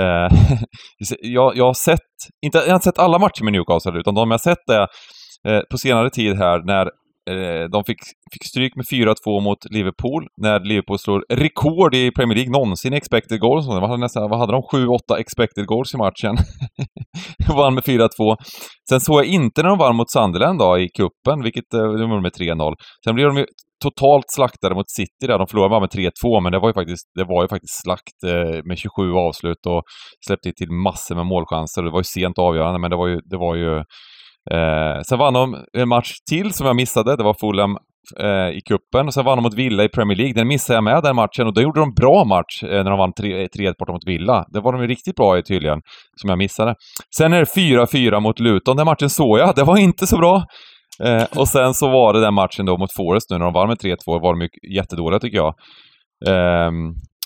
Speaker 3: Eh, jag, jag har sett, inte, jag har inte sett alla matcher med Newcastle, utan de jag har sett är eh, på senare tid här när Eh, de fick, fick stryk med 4-2 mot Liverpool när Liverpool slår rekord i Premier League någonsin i expected goals. Vad hade, nästan, vad hade de? 7-8 expected goals i matchen. vann med 4-2. Sen såg jag inte när de vann mot Sunderland då, i kuppen, vilket eh, de gjorde med 3-0. Sen blev de ju totalt slaktade mot City där. De förlorade bara med 3-2, men det var ju faktiskt, det var ju faktiskt slakt eh, med 27 avslut och släppte till massor med målchanser. Det var ju sent avgörande, men det var ju, det var ju Eh, sen vann de en match till som jag missade. Det var Fulham eh, i kuppen och sen vann de mot Villa i Premier League. Den missade jag med den matchen och då gjorde de bra match eh, när de vann 3-1 borta mot Villa. Det var de ju riktigt bra i tydligen, som jag missade. Sen är det 4-4 mot Luton. Den matchen såg jag. Det var inte så bra. Eh, och sen så var det den matchen då mot Forest nu när de vann med 3-2. var de jättedåliga tycker jag. Eh,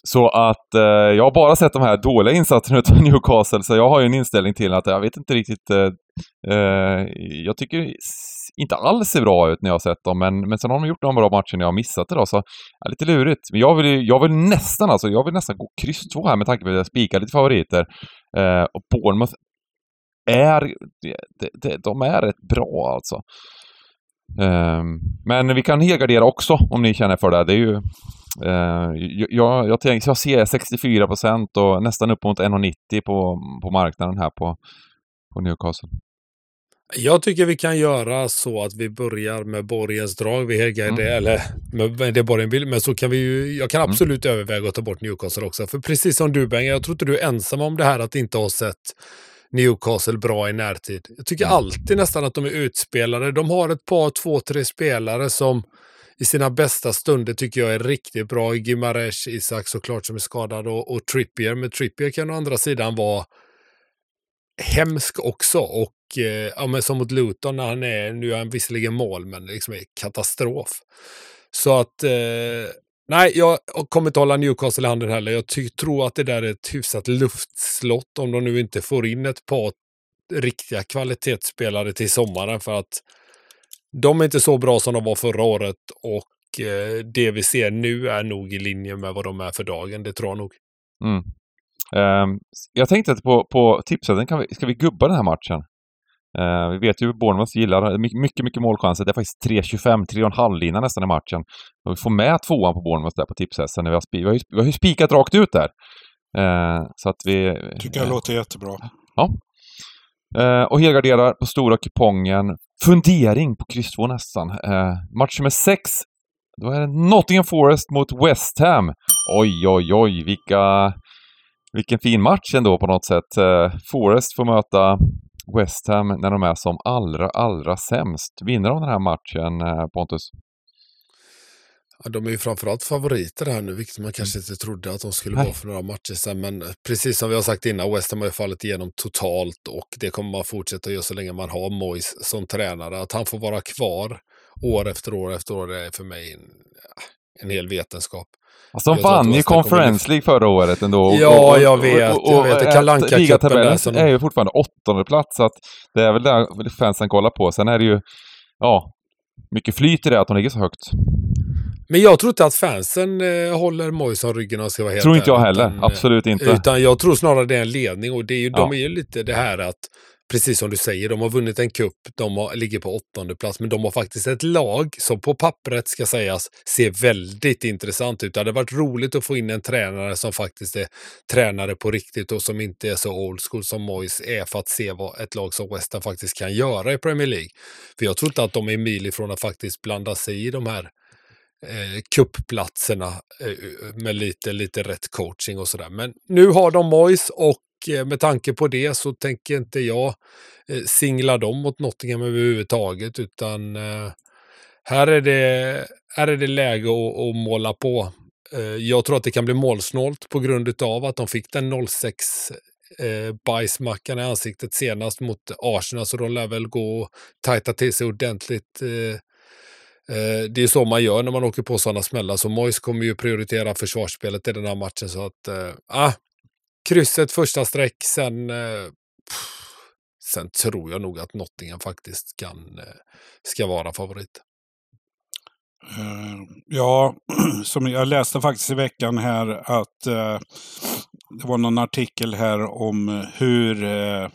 Speaker 3: så att eh, jag har bara sett de här dåliga insatserna av Newcastle, så jag har ju en inställning till att jag vet inte riktigt... Eh, eh, jag tycker inte alls ser bra ut när jag har sett dem, men, men sen har de gjort några bra matcher när jag har missat det då, så ja, lite lurigt. Men jag vill, jag vill nästan alltså, jag vill nästan gå kryss två här med tanke på att jag spikar lite favoriter. Eh, och Bournemouth är, de, är rätt bra alltså. Um, men vi kan helgardera också om ni känner för det. Det är ju Eh, jag, jag, tänker, jag ser 64 procent och nästan upp mot 1,90 på, på marknaden här på, på Newcastle.
Speaker 2: Jag tycker vi kan göra så att vi börjar med Borgens drag. Vi häggar mm. det, eller med det Borgen vill. Men så kan vi ju, jag kan mm. absolut mm. överväga att ta bort Newcastle också. För precis som du Bengt, jag tror inte du är ensam om det här att inte ha sett Newcastle bra i närtid. Jag tycker mm. alltid nästan att de är utspelade. De har ett par, två, tre spelare som i sina bästa stunder tycker jag är riktigt bra. Gimaresh, Isak såklart som är skadad och, och Trippier. Men Trippier kan å andra sidan vara hemsk också. Och eh, ja, men som mot Luton när han är, nu är han visserligen mål, men liksom är katastrof. Så att, eh, nej, jag kommer inte hålla Newcastle i handen heller. Jag tror att det där är ett hyfsat luftslott om de nu inte får in ett par riktiga kvalitetsspelare till sommaren för att de är inte så bra som de var förra året och eh, det vi ser nu är nog i linje med vad de är för dagen. Det tror jag nog.
Speaker 3: Mm. Um, jag tänkte att på, på tipset, kan vi, ska vi gubba den här matchen? Uh, vi vet ju Bournemouth gillar mycket, mycket målchanser. Det är faktiskt 3.25, 3,5 lina nästan i matchen. Och vi får med tvåan på Bournemouth där på tipshästen. Vi har, vi, har ju, vi har ju spikat rakt ut där. Uh, så att vi...
Speaker 4: Tycker jag uh, låter jättebra.
Speaker 3: Ja. Och helgarderar på stora kupongen fundering på kryss 2 nästan. Match nummer 6. Då är det Nottingham Forest mot West Ham. Oj, oj, oj, vilka... Vilken fin match ändå på något sätt. Forest får möta West Ham när de är som allra, allra sämst. Vinner de den här matchen, eh, Pontus?
Speaker 2: Ja, de är ju framförallt favoriter här nu, vilket man kanske inte trodde att de skulle Nej. vara för några matcher sedan. Men precis som vi har sagt innan, West Ham har ju fallit igenom totalt och det kommer man fortsätta göra så länge man har Moyes som tränare. Att han får vara kvar år efter år efter år, är för mig en, en hel vetenskap.
Speaker 3: Alltså de vann ju Conference League förra året ändå.
Speaker 2: Och, ja, jag vet. Och, och, jag vet. Kalanka Ligatabellen
Speaker 3: som... är ju fortfarande åttonde plats, så att det är väl där fansen kollar på. Sen är det ju, ja, mycket flyt i det att de ligger så högt.
Speaker 2: Men jag tror inte att fansen eh, håller Moise om ryggen och ska vara helt
Speaker 3: Tror inte jag heller. Utan, Absolut inte.
Speaker 2: Utan jag tror snarare det är en ledning och det är ju, ja. de är ju lite det här att precis som du säger, de har vunnit en kupp, de har, ligger på åttonde plats, men de har faktiskt ett lag som på pappret ska sägas ser väldigt intressant ut. Det hade varit roligt att få in en tränare som faktiskt är tränare på riktigt och som inte är så old school som Moyes är för att se vad ett lag som West Ham faktiskt kan göra i Premier League. För jag tror inte att de är mil ifrån att faktiskt blanda sig i de här eh, kuppplatserna eh, med lite, lite rätt coaching och sådär. Men nu har de Moyes och Eh, med tanke på det så tänker inte jag eh, singla dem mot Nottingham överhuvudtaget utan eh, här, är det, här är det läge att, att måla på. Jag tror att det kan bli målsnålt på grund av att de fick den 06 eh, bajsmackan i ansiktet senast mot Arsenal, så de lär väl gå och tajta till sig ordentligt det är så man gör när man åker på sådana smällar. Så Mois kommer ju prioritera försvarsspelet i den här matchen. Så att, ah, krysset första streck, sen, eh, sen tror jag nog att Nottingham faktiskt kan, eh, ska vara favorit.
Speaker 4: Ehm, ja, som jag läste faktiskt i veckan här att uh, det var någon artikel här om hur uh,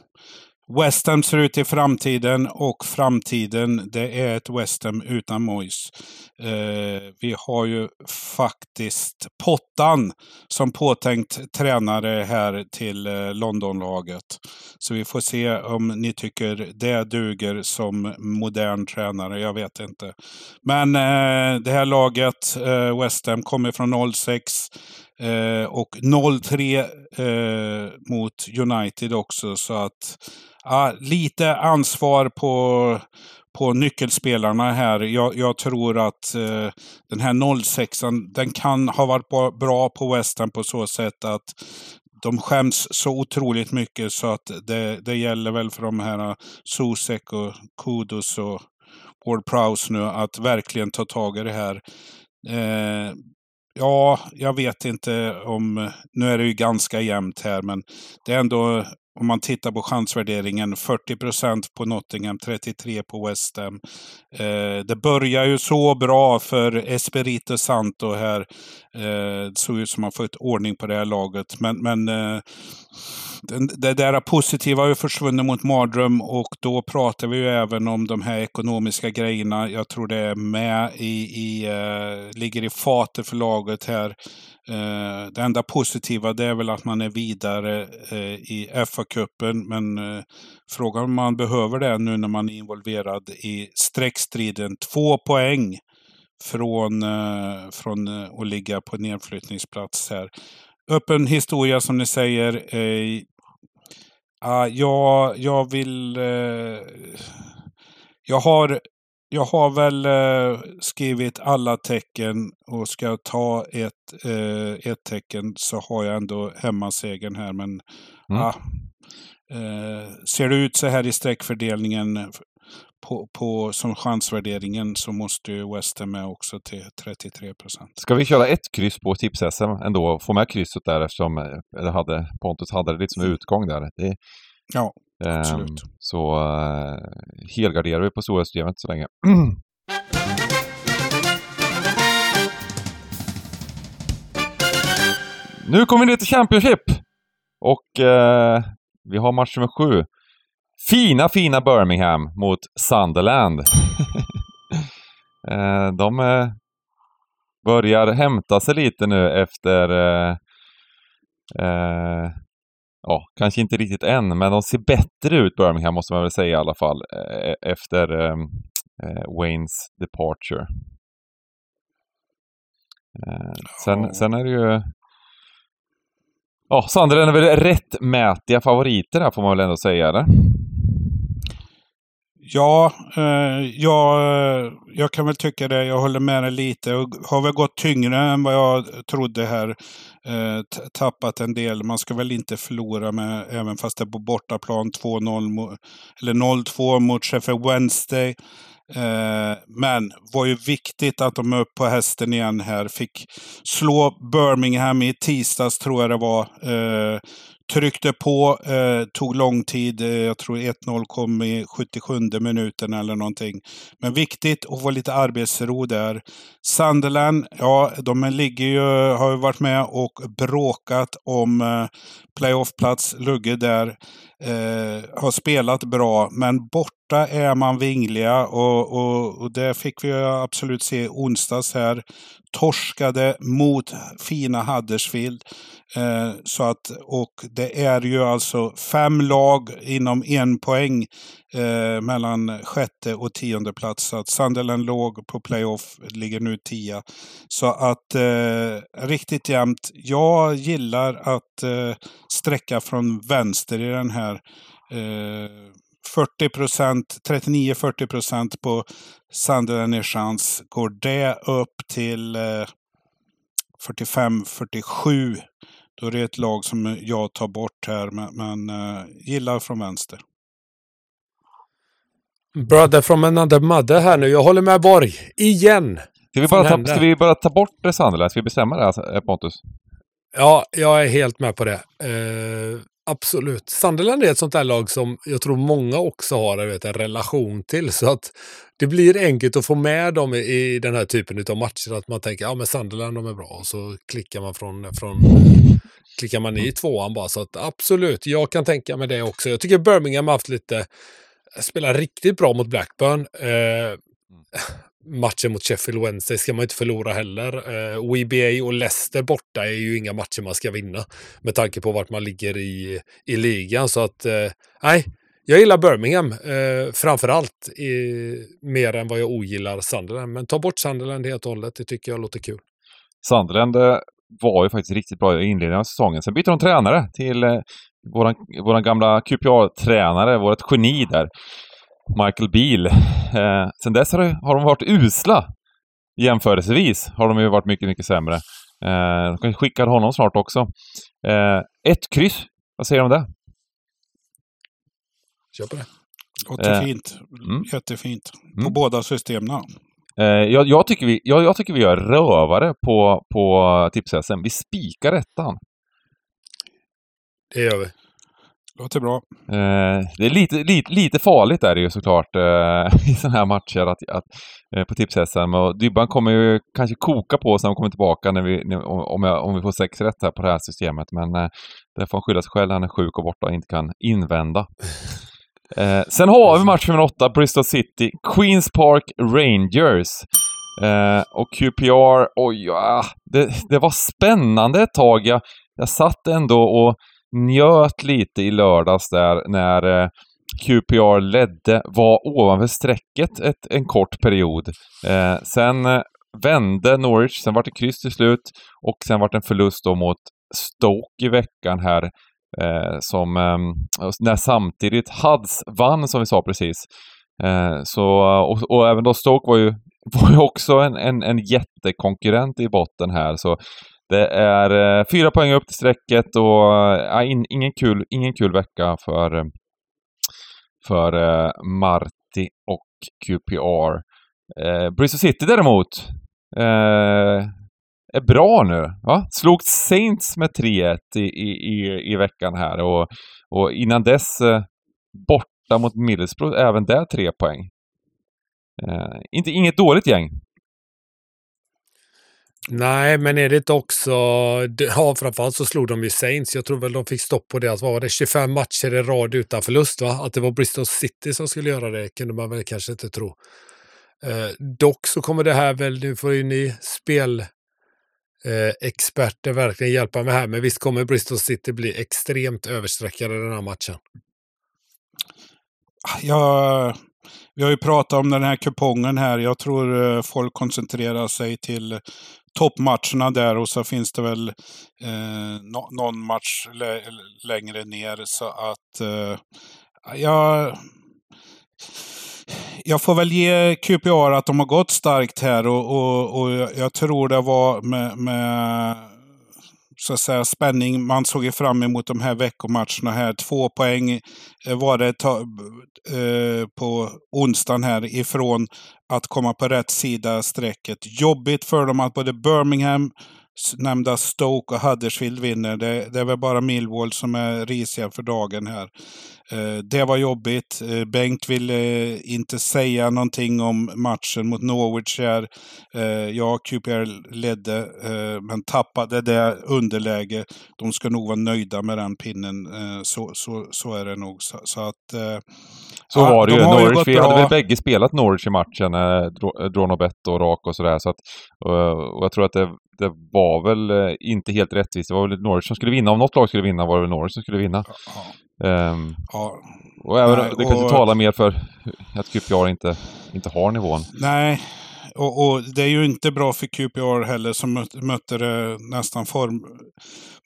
Speaker 4: West Ham ser ut i framtiden och framtiden det är ett West Ham utan Moyes. Eh, vi har ju faktiskt Pottan som påtänkt tränare här till eh, Londonlaget. Så vi får se om ni tycker det duger som modern tränare. Jag vet inte. Men eh, det här laget, eh, West Ham, kommer från 06. Eh, och 0-3 eh, mot United också. Så att ja, lite ansvar på, på nyckelspelarna här. Jag, jag tror att eh, den här 06 den kan ha varit bra på Western på så sätt att de skäms så otroligt mycket så att det, det gäller väl för de här eh, Susek och Kudos och Ward Prowse nu att verkligen ta tag i det här. Eh, ja, jag vet inte om... Nu är det ju ganska jämnt här, men det är ändå om man tittar på chansvärderingen, 40 procent på Nottingham, 33 på West Ham. Eh, det börjar ju så bra för Espirito Santo här. Eh, det såg ut som att man fått ordning på det här laget. Men, men eh, det där positiva har ju försvunnit mot mardröm och då pratar vi ju även om de här ekonomiska grejerna. Jag tror det är med i, i uh, ligger i fatet för laget här. Uh, det enda positiva det är väl att man är vidare uh, i FA-cupen, men frågan om man behöver det nu när man är involverad i streckstriden. Två poäng från, från att ligga på nedflyttningsplats här öppen historia som ni säger. Eh, Uh, jag, jag vill... Uh, jag, har, jag har väl uh, skrivit alla tecken och ska jag ta ett, uh, ett tecken så har jag ändå hemmasegern här. Men mm. ser det ut så här i streckfördelningen på, på, som chansvärderingen så måste ju West Ham med också till 33 procent.
Speaker 3: Ska vi köra ett kryss på tips-SM ändå? Få med krysset där eftersom det hade, Pontus hade det lite som mm. utgång där. Det,
Speaker 4: ja, ehm, absolut.
Speaker 3: Så uh, helgarderar vi på stora systemet så länge. nu kommer vi ner till Championship! Och uh, vi har match nummer sju. Fina, fina Birmingham mot Sunderland. Eh, de eh, börjar hämta sig lite nu efter eh, ja, kanske inte riktigt än, men de ser bättre ut Birmingham måste man väl säga i alla fall efter Waynes departure. sen, sen är det ju Ja, Sunderland är väl rättmätiga favoriter här får man väl ändå säga, eller?
Speaker 4: Ja, eh, jag, jag kan väl tycka det. Jag håller med dig lite. Och har väl gått tyngre än vad jag trodde här. Eh, tappat en del. Man ska väl inte förlora med, även fast det är på bortaplan, 2-0 eller 0-2 mot Sheffield Wednesday. Eh, men var ju viktigt att de är upp på hästen igen här. Fick slå Birmingham i tisdags tror jag det var. Eh, tryckte på, eh, tog lång tid. Eh, jag tror 1-0 kom i 77 minuten eller någonting. Men viktigt att få lite arbetsro där. Sunderland, ja, de ligger ju, har ju varit med och bråkat om eh, playoffplats. Lugge där. Eh, har spelat bra, men borta är man vingliga och, och, och det fick vi absolut se onsdags här. Torskade mot fina Huddersfield. Eh, så att, och det är ju alltså fem lag inom en poäng eh, mellan sjätte och tionde plats. Så att Sunderland låg på playoff, ligger nu tia. Så att eh, riktigt jämnt. Jag gillar att eh, sträcka från vänster i den här. Eh, 40 procent, 39-40 procent på Sunderland i chans. Går det upp till eh, 45-47 då är det ett lag som jag tar bort här, men, men uh, gillar från vänster.
Speaker 2: Brother from another mother här nu. Jag håller med Borg. Igen!
Speaker 3: Ska vi bara, ta, ska vi bara ta bort det Sunderland? Ska vi bestämma det här, Pontus?
Speaker 2: Ja, jag är helt med på det. Uh, Absolut. Sunderland är ett sånt där lag som jag tror många också har jag vet, en relation till. Så att det blir enkelt att få med dem i, i den här typen av matcher. Att man tänker, ja men Sunderland de är bra. Och så klickar man från, från klickar man i tvåan bara. Så att absolut, jag kan tänka mig det också. Jag tycker Birmingham har haft lite, spelar riktigt bra mot Blackburn. Eh, matchen mot Sheffield Wednesday ska man inte förlora heller. Eh, WBA och Leicester borta är ju inga matcher man ska vinna med tanke på vart man ligger i, i ligan. Så att, eh, nej, jag gillar Birmingham eh, framför allt mer än vad jag ogillar Sunderland. Men ta bort Sunderland helt och hållet, det tycker jag låter kul.
Speaker 3: Sunderland eh, var ju faktiskt riktigt bra i inledningen av säsongen. Sen bytte de tränare till eh, våran, våran gamla QPR-tränare, vårt geni där. Michael Beal. Eh, sen dess har, det, har de varit usla. Jämförelsevis har de ju varit mycket, mycket sämre. Eh, de kanske skickar honom snart också. Eh, ett kryss. Vad säger du om det?
Speaker 2: Kör på det.
Speaker 4: Låter eh, fint. Mm. Jättefint. På mm. båda systemen.
Speaker 3: Eh, jag, jag, tycker vi, jag, jag, tycker vi gör rövare på, på tips-SM. Vi spikar ettan.
Speaker 2: Det gör vi.
Speaker 4: Låter bra.
Speaker 3: Eh, det är lite, lite, lite farligt är det ju såklart eh, i sådana här matcher att, att, eh, på tips-SM. Och Dybban kommer ju kanske koka på oss när de kommer tillbaka när vi, om, jag, om vi får sex rätt här på det här systemet. Men eh, det får han skylla sig själv. Han är sjuk och borta och inte kan invända. Eh, sen har vi match nummer åtta, Bristol City, Queens Park Rangers. Eh, och QPR, oj, ja, det, det var spännande ett tag. Jag, jag satt ändå och njöt lite i lördags där när eh, QPR ledde, var ovanför strecket ett, en kort period. Eh, sen eh, vände Norwich, sen vart det kryss till slut och sen vart det en förlust då mot Stoke i veckan här. Eh, som, eh, när samtidigt Huds vann som vi sa precis. Eh, så, och, och, även då Stoke var ju, var ju också en, en, en jättekonkurrent i botten här. Så det är eh, fyra poäng upp till strecket och ja, in, ingen, kul, ingen kul vecka för, eh, för Marti och QPR. Eh, Bristol City däremot eh, är bra nu. Va? Slog Saints med 3-1 i, i, i, veckan här och, och innan dess eh, borta mot Middlesbrough, även där tre poäng. Eh, inte, inget dåligt gäng.
Speaker 2: Nej, men är det inte också... Ja, framförallt så slog de ju Saints. Jag tror väl de fick stopp på deras, vad var det, 25 matcher i rad utan förlust, va? Att det var Bristol City som skulle göra det kunde man väl kanske inte tro. Eh, dock så kommer det här väl, nu får ju ni spelexperter eh, verkligen hjälpa mig här, men visst kommer Bristol City bli extremt översträckade den här matchen?
Speaker 4: Ja, vi har ju pratat om den här kupongen här. Jag tror eh, folk koncentrerar sig till toppmatcherna där och så finns det väl eh, no någon match längre ner. Så att eh, jag, jag får väl ge QPR att de har gått starkt här och, och, och jag tror det var med, med så att säga, spänning. Man såg ju fram emot de här veckomatcherna här. Två poäng eh, var det ta, eh, på onsdagen här ifrån att komma på rätt sida strecket. Jobbigt för dem att både Birmingham, nämnda Stoke och Huddersfield vinner. Det, det är väl bara Millwall som är risiga för dagen här. Eh, det var jobbigt. Eh, Bengt ville eh, inte säga någonting om matchen mot Norwich här. Ja, QPR ledde, men tappade det underläge. De ska nog vara nöjda med den pinnen. Så, så, så är det nog. Så, så att...
Speaker 3: Så ja, var det ju. Norwich, vi hade väl bägge spelat Norwich i matchen, Dronobet och Rak och sådär. Så att, och jag tror att det, det var väl inte helt rättvist. Det var väl Norwich som skulle vinna. Om något lag skulle vinna var det väl Norwich som skulle vinna. Ja. Um, ja. Och även, nej, det kanske och, talar mer för att QPR inte, inte har nivån.
Speaker 4: Nej, och, och, det är ju inte bra för QPR heller som mötte det nästan form,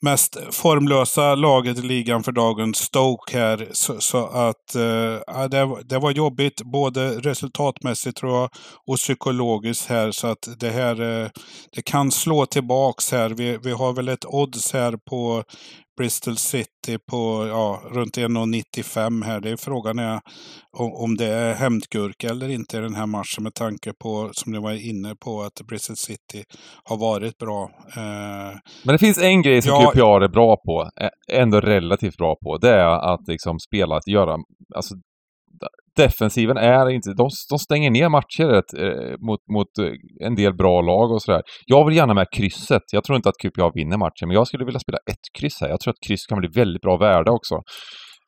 Speaker 4: mest formlösa laget i ligan för dagen, Stoke här. Så, så att äh, det, det, var jobbigt både resultatmässigt tror jag och psykologiskt här. Så att det här äh, det kan slå tillbaks här. Vi, vi har väl ett odds här på Bristol City på ja, runt 1,95 här. Det är frågan är om, det är hämtgurka eller inte i den här matchen med tanke på, som ni var inne på, att Bristol City har varit bra. Eh,
Speaker 3: Men det finns en grej som
Speaker 4: Ja.
Speaker 3: QPR är bra på, ändå relativt bra på. Det är att liksom spela, att göra, alltså defensiven är inte, de, de stänger ner matcher rätt, eh, mot, mot en del bra lag och sådär. Jag vill gärna med krysset. Jag tror inte att QPR vinner matchen, men jag skulle vilja spela ett kryss här. Jag tror att kryss kan bli väldigt bra värde också.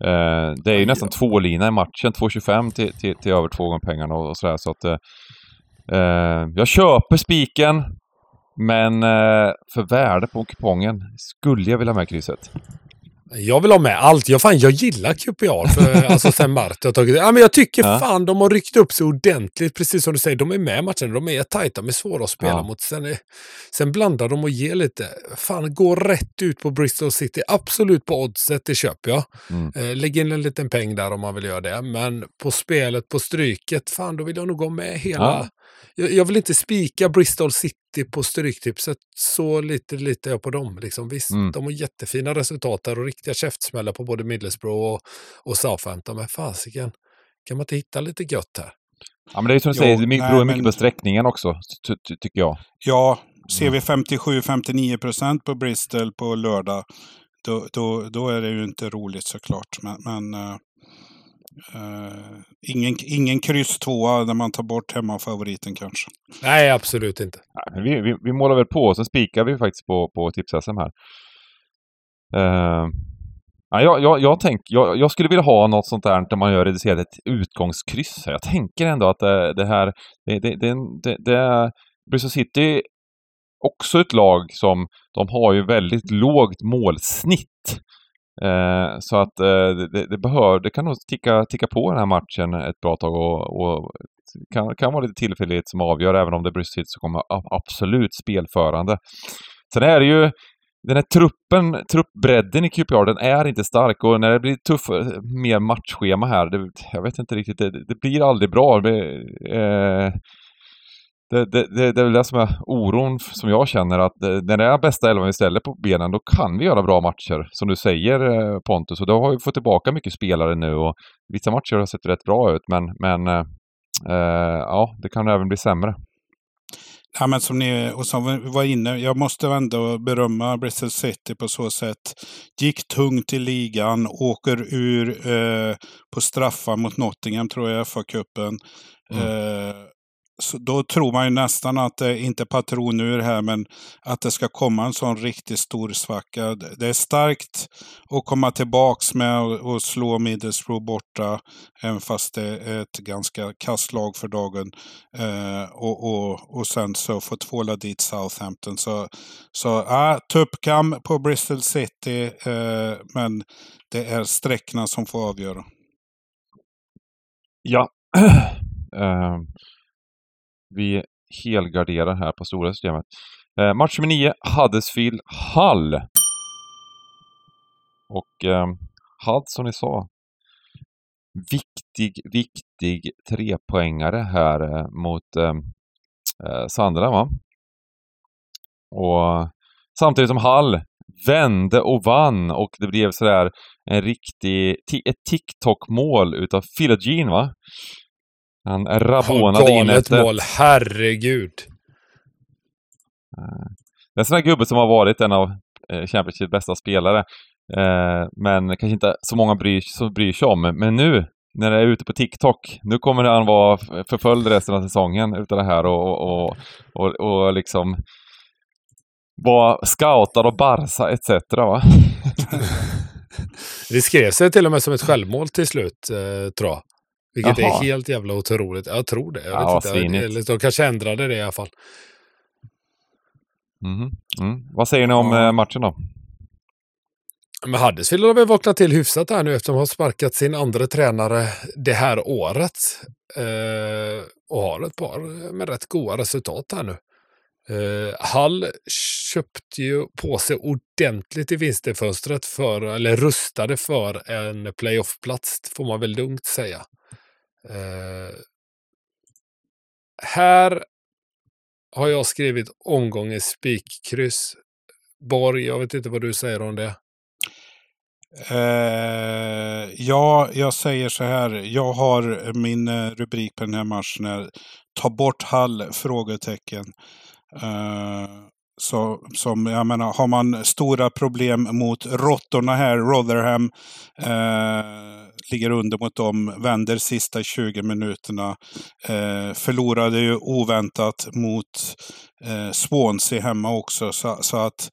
Speaker 3: Eh, det är ju nästan två lina i matchen, 2,25 till, till, till över två gånger pengarna och, och sådär. Så att, eh, jag köper spiken, men eh, för värde på kupongen skulle jag vilja ha med krysset.
Speaker 2: Jag vill ha med allt. Jag, fan, jag gillar QPR. För, alltså sen Marti har tagit ja, men Jag tycker
Speaker 3: Ja.
Speaker 2: fan de har ryckt upp sig ordentligt. Precis som du säger, de är med i matchen. De är tajta, de är svåra att spela
Speaker 3: Ja.
Speaker 2: mot. Sen, är, sen blandar de och ger lite. Fan, gå rätt ut på Bristol City. Absolut på oddset, det köper jag.
Speaker 3: Mm.
Speaker 2: Eh, lägg in en liten peng där om man vill göra det. Men på spelet, på stryket, fan då vill jag nog gå med hela.
Speaker 3: Ja.
Speaker 2: Jag, jag vill inte spika Bristol City på stryktipset. Så lite litar jag på dem. Liksom. Visst,
Speaker 3: Mm.
Speaker 2: de har jättefina resultat där och riktiga käftsmällar på både Middlesbrough och, och Southampton. Men fasiken, kan man inte hitta lite gött här?
Speaker 3: Ja, men det är som du säger, det
Speaker 4: nej,
Speaker 3: beror mycket
Speaker 4: men-
Speaker 3: på sträckningen också, ty, ty, tycker jag.
Speaker 4: ja, ser vi 57-59 procent på Bristol på lördag, då, då, då är det ju inte roligt såklart. Men, men eh, eh, ingen, ingen kryss tvåa när man tar bort hemmafavoriten kanske.
Speaker 2: Nej, absolut inte.
Speaker 3: Nej, Vi, vi, vi målar väl på och så spikar vi faktiskt på, på tips-SM här. Uh, ja, jag, jag, jag, tänk, jag, jag skulle vilja ha något sånt där där man gör reducerat utgångskryss. här. Jag tänker ändå att det, det här, det, det, det, det, det Bristol City också ett lag som, de har ju väldigt lågt målsnitt. Eh, så att eh, det, det, behör, det kan nog ticka, ticka på den här matchen ett bra tag och, och kan, kan vara lite tillfällighet som avgör, även om det är Bristol så som kommer absolut spelförande. Sen är det ju den här truppen, truppbredden i QPR, den är inte stark och när det blir tuffare, eh, mer matchschema här, det, jag vet inte riktigt, det, det blir aldrig bra. Det, eh, det, det, det, det är väl det som är oron som jag känner att eh, när det är bästa elvan vi ställer på benen, då kan vi göra bra matcher. Som du säger eh, Pontus, och då har vi fått tillbaka mycket spelare nu och vissa matcher har sett rätt bra ut, men, men eh, eh, ja, det kan även bli sämre.
Speaker 4: Ja, men som ni och som vi var inne, jag måste ändå berömma Bristol City på så sätt. Gick tungt i ligan, åker ur eh, på straffar mot Nottingham tror jag, FA-cupen.
Speaker 3: Mm.
Speaker 4: Eh, då tror man ju nästan att det inte är patronur här, men att det ska komma en sån riktigt stor svacka. Det är starkt att komma tillbaks med och, slå Middlesbrough borta, även fast det är ett ganska kasst lag för dagen. Eh, och, och, och sen så få tvåla dit Southampton. Så, så ja, tuppkam på Bristol City, eh, men det är sträckorna som får avgöra.
Speaker 3: Ja. Uh vi helgarderar här på stora systemet. Eh, match nummer 9, Huddersfield Hull. Och eh, Hull som ni sa, viktig, viktig trepoängare här eh, mot eh, eh, Sandra va? Och samtidigt som Hull vände och vann och det blev sådär en riktig, ett TikTok-mål utav Philogene va? Han rabonade in ett...
Speaker 2: mål, herregud.
Speaker 3: Det är en sån här gubbe som har varit en av eh, Championships bästa spelare. Eh, men kanske inte så många bryr, som bryr sig om. Men nu, när det är ute på TikTok, nu kommer han vara förföljd resten av säsongen utav det här och, och, och, och liksom vara scoutad av Barca etc. Va?
Speaker 2: Det skrev sig till och med som ett självmål till slut, eh, tror jag. Vilket
Speaker 3: Jaha.
Speaker 2: är helt jävla otroligt. Jag tror det. Jag
Speaker 3: Ja,
Speaker 2: vet inte. Eller de kanske ändrade det i alla fall.
Speaker 3: Mhm. Mm. Vad säger ni om
Speaker 4: Ja.
Speaker 3: eh, matchen då?
Speaker 2: Men Huddersfield har väl vaknat till hyfsat här nu eftersom de har sparkat sin andra tränare det här året. Eh, och har ett par med rätt goda resultat här nu. Eh, Hall köpte ju på sig ordentligt i vinsterfönstret för, eller rustade för en playoffplats, får man väl lugnt säga. Eh, här har jag skrivit omgången spikkryss. Borg, jag vet inte vad du säger om det.
Speaker 4: Eh, ja, jag säger så här. Jag har min eh, rubrik på den här matchen är Ta bort Hall? Frågetecken. Eh, så, som, jag menar, har man stora problem mot råttorna här, Rotherham eh, ligger under mot dem, vänder sista 20 minuterna. Eh, förlorade ju oväntat mot eh, Swansea hemma också. Så, så att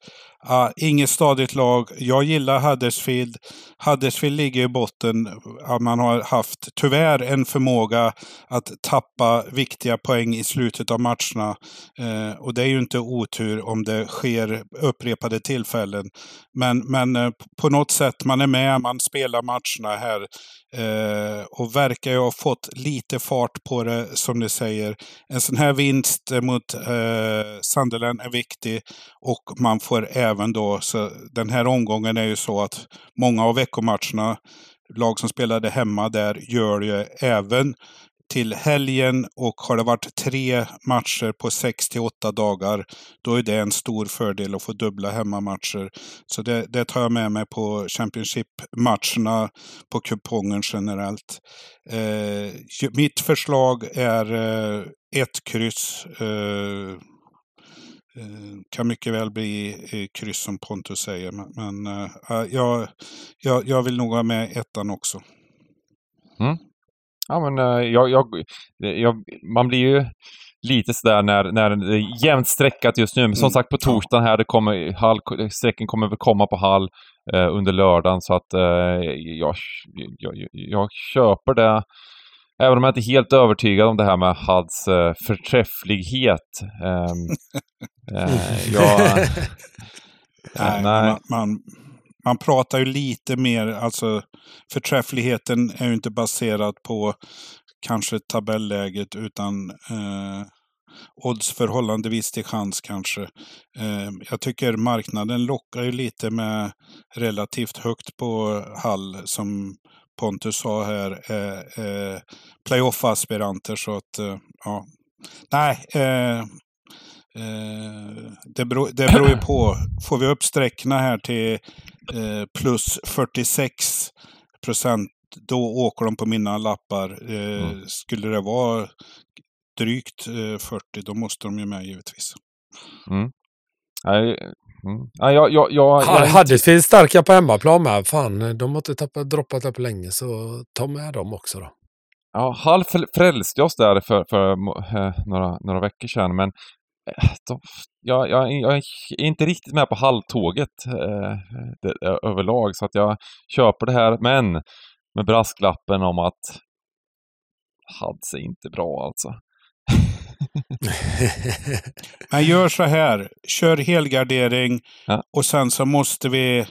Speaker 4: Uh, inget stadigt lag. Jag gillar Huddersfield. Huddersfield ligger i botten. Uh, man har haft, tyvärr, en förmåga att tappa viktiga poäng i slutet av matcherna. Uh, och det är ju inte otur om det sker upprepade tillfällen. Men, men eh, på något sätt, man är med, man spelar matcherna här. Eh, och verkar ju ha fått lite fart på det, som du säger. En sån här vinst mot eh, Sunderland är viktig. Och man får även då, så den här omgången är ju så att många av veckomatcherna, lag som spelade hemma där, gör ju även till helgen och har det varit tre matcher på sex till åtta dagar, då är det en stor fördel att få dubbla hemmamatcher. Så det, det tar jag med mig på Championship-matcherna på kupongen generellt. Eh, mitt förslag är eh, ett kryss. Eh, eh kan mycket väl bli eh, kryss som Pontus säger, men, men eh, jag, jag, jag vill nog ha med ettan också.
Speaker 3: Mm. Ja, men eh, jag, jag, jag, man blir ju lite sådär när, när det är jämnt streckat just nu. Men som mm. sagt på torsdagen här, det kommer, Hall, sträcken kommer väl komma på Hall eh, under lördagen så att eh, jag, jag, jag köper det. Även om jag inte är helt övertygad om det här med Halls eh, förträfflighet. Ehm, eh, jag,
Speaker 4: nej, nej. Man, man, man pratar ju lite mer, alltså förträffligheten är ju inte baserad på kanske tabelläget utan eh, odds förhållandevis till chans kanske. Eh, jag tycker marknaden lockar ju lite med relativt högt på Hall som Pontus sa här, eh, eh, playoff-aspiranter så att eh, ja. Nej, eh, Eh, det, beror, det beror ju på. Får vi upp sträckorna här till eh, plus 46 procent, då åker de på mina lappar. Eh, mm. Skulle det vara drygt 40, då måste de ju med givetvis.
Speaker 3: Mm. Nej, mm. Nej, jag, jag, jag,
Speaker 2: jag... Huddersfield starka på hemmaplan med. Fan, de har inte tappat, droppat det på länge, så ta med dem också då.
Speaker 3: Ja, Hall frälste oss där för, för några, några veckor sedan, men de, jag, jag, jag, är inte riktigt med på halvtåget eh, det, överlag så att jag köper det här men med brasklappen om att Hads är inte bra alltså.
Speaker 4: Men gör så här, kör helgardering ja. och sen så måste vi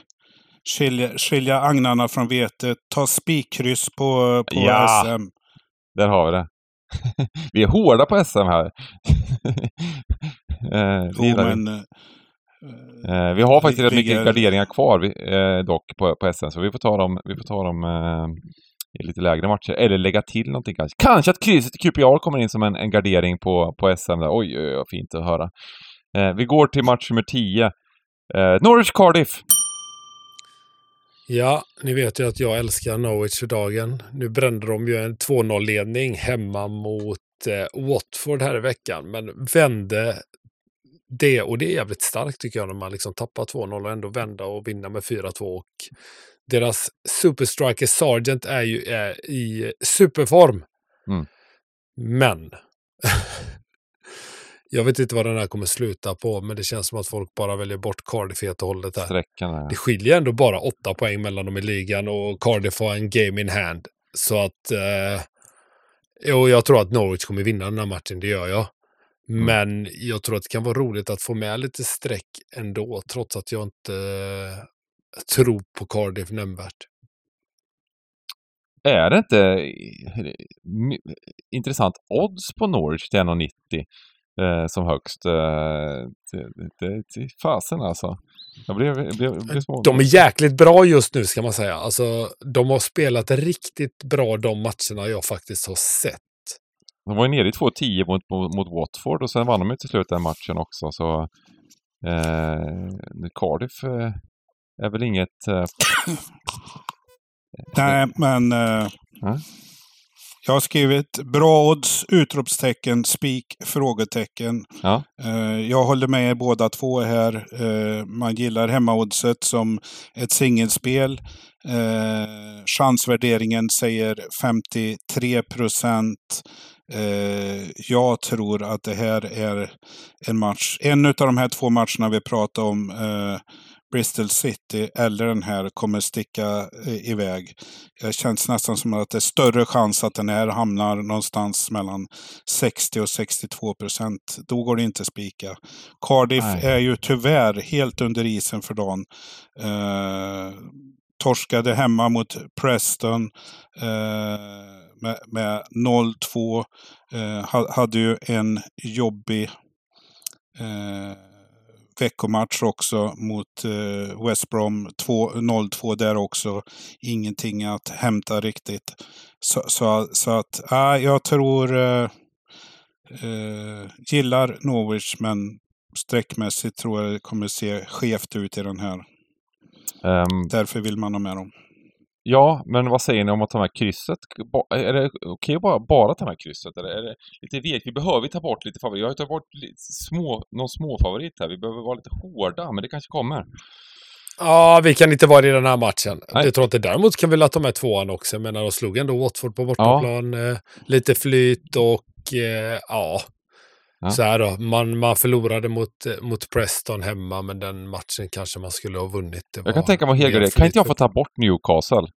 Speaker 4: skilja, skilja agnarna från vetet. Ta spikkryss på, på ja. SM.
Speaker 3: Där har vi det. vi är hårda på SM här.
Speaker 4: eh, jo, men,
Speaker 3: eh, vi har faktiskt rätt mycket garderingar kvar eh, dock på, på SM, så vi får ta dem, vi får ta dem eh, i lite lägre matcher. Eller lägga till någonting kanske. Kanske att krysset i QPR kommer in som en, en gardering på, på SM. Där. Oj, oj, oj, fint att höra. Eh, vi går till match nummer 10. Eh, Norwich Cardiff.
Speaker 2: Ja, ni vet ju att jag älskar Norwich för dagen. Nu brände de ju en 2-0-ledning hemma mot eh, Watford här i veckan, men vände det och det är jävligt starkt tycker jag när man liksom tappar 2-0 och ändå vända och vinna med 4-2 och deras superstriker Sargent är ju är i superform. Mm. Men Jag vet inte vad den här kommer sluta på, men det känns som att folk bara väljer bort Cardiff helt och hållet. Här.
Speaker 3: Sträckan,
Speaker 2: Det skiljer ändå bara åtta poäng mellan dem i ligan och Cardiff har en game in hand. Så att... Eh, jo, jag tror att Norwich kommer vinna den här matchen, det gör jag. Mm. Men jag tror att det kan vara roligt att få med lite streck ändå, trots att jag inte eh, tror på Cardiff nämnvärt.
Speaker 3: Är det inte eh, intressant odds på Norwich till 1,90? Eh, som högst. Eh, till, till, fasen alltså. Jag blev, blev, blev små.
Speaker 2: De är jäkligt bra just nu ska man säga. Alltså, de har spelat riktigt bra de matcherna jag faktiskt har sett.
Speaker 3: De var ju nere i 2-10 mot, mot, mot, Watford och sen vann de ju till slut den matchen också. Så eh, Cardiff eh, är väl inget... Eh,
Speaker 4: Nej, men eh,
Speaker 3: Ja.
Speaker 4: Jag har skrivit bra odds, utropstecken, spik, frågetecken.
Speaker 3: Ja.
Speaker 4: Eh, jag håller med er båda två här. Eh, man gillar hemmaoddset som ett singelspel. Eh, chansvärderingen säger 53 procent. Jag tror att det här är en match. En av de här två matcherna vi pratar om, Bristol City eller den här, kommer sticka eh, iväg. Det känns nästan som att det är större chans att den här hamnar någonstans mellan 60 och 62 procent. Då går det inte att spika. Cardiff
Speaker 3: Nej.
Speaker 4: är ju tyvärr helt under isen för dagen. Eh, torskade hemma mot Preston eh, med, med 0-2. Eh, ha- hade ju en jobbig eh, veckomatch också mot eh, West Brom. 2 0-2 där också. Ingenting att hämta riktigt. Så, så, så att, ja, jag tror... Eh, gillar Norwich men streckmässigt tror jag det kommer se skevt ut i den här.
Speaker 3: Ehm,
Speaker 4: Därför vill man ha med dem.
Speaker 3: Ja, men vad säger ni om att ta med krysset? Är det okej att bara, bara ta med krysset? Eller är det lite vekt? Vi behöver ta bort lite favoriter. Jag har tagit bort små, någon småfavorit här. Vi behöver vara lite hårda, men det kanske kommer.
Speaker 2: Ja, vi kan inte vara i den här matchen.
Speaker 3: Nej.
Speaker 2: Jag tror inte däremot kan vi låta med tvåan också. Jag menar, de slog ändå Watford på bortaplan. Eh, lite flyt och eh, ja.
Speaker 3: Ja.
Speaker 2: Så här då, man, man förlorade mot, eh, mot Preston hemma, men den matchen kanske man skulle ha vunnit. Det
Speaker 3: Jag kan tänka mig
Speaker 2: mer
Speaker 3: helgardera. Kan inte jag få ta bort Newcastle?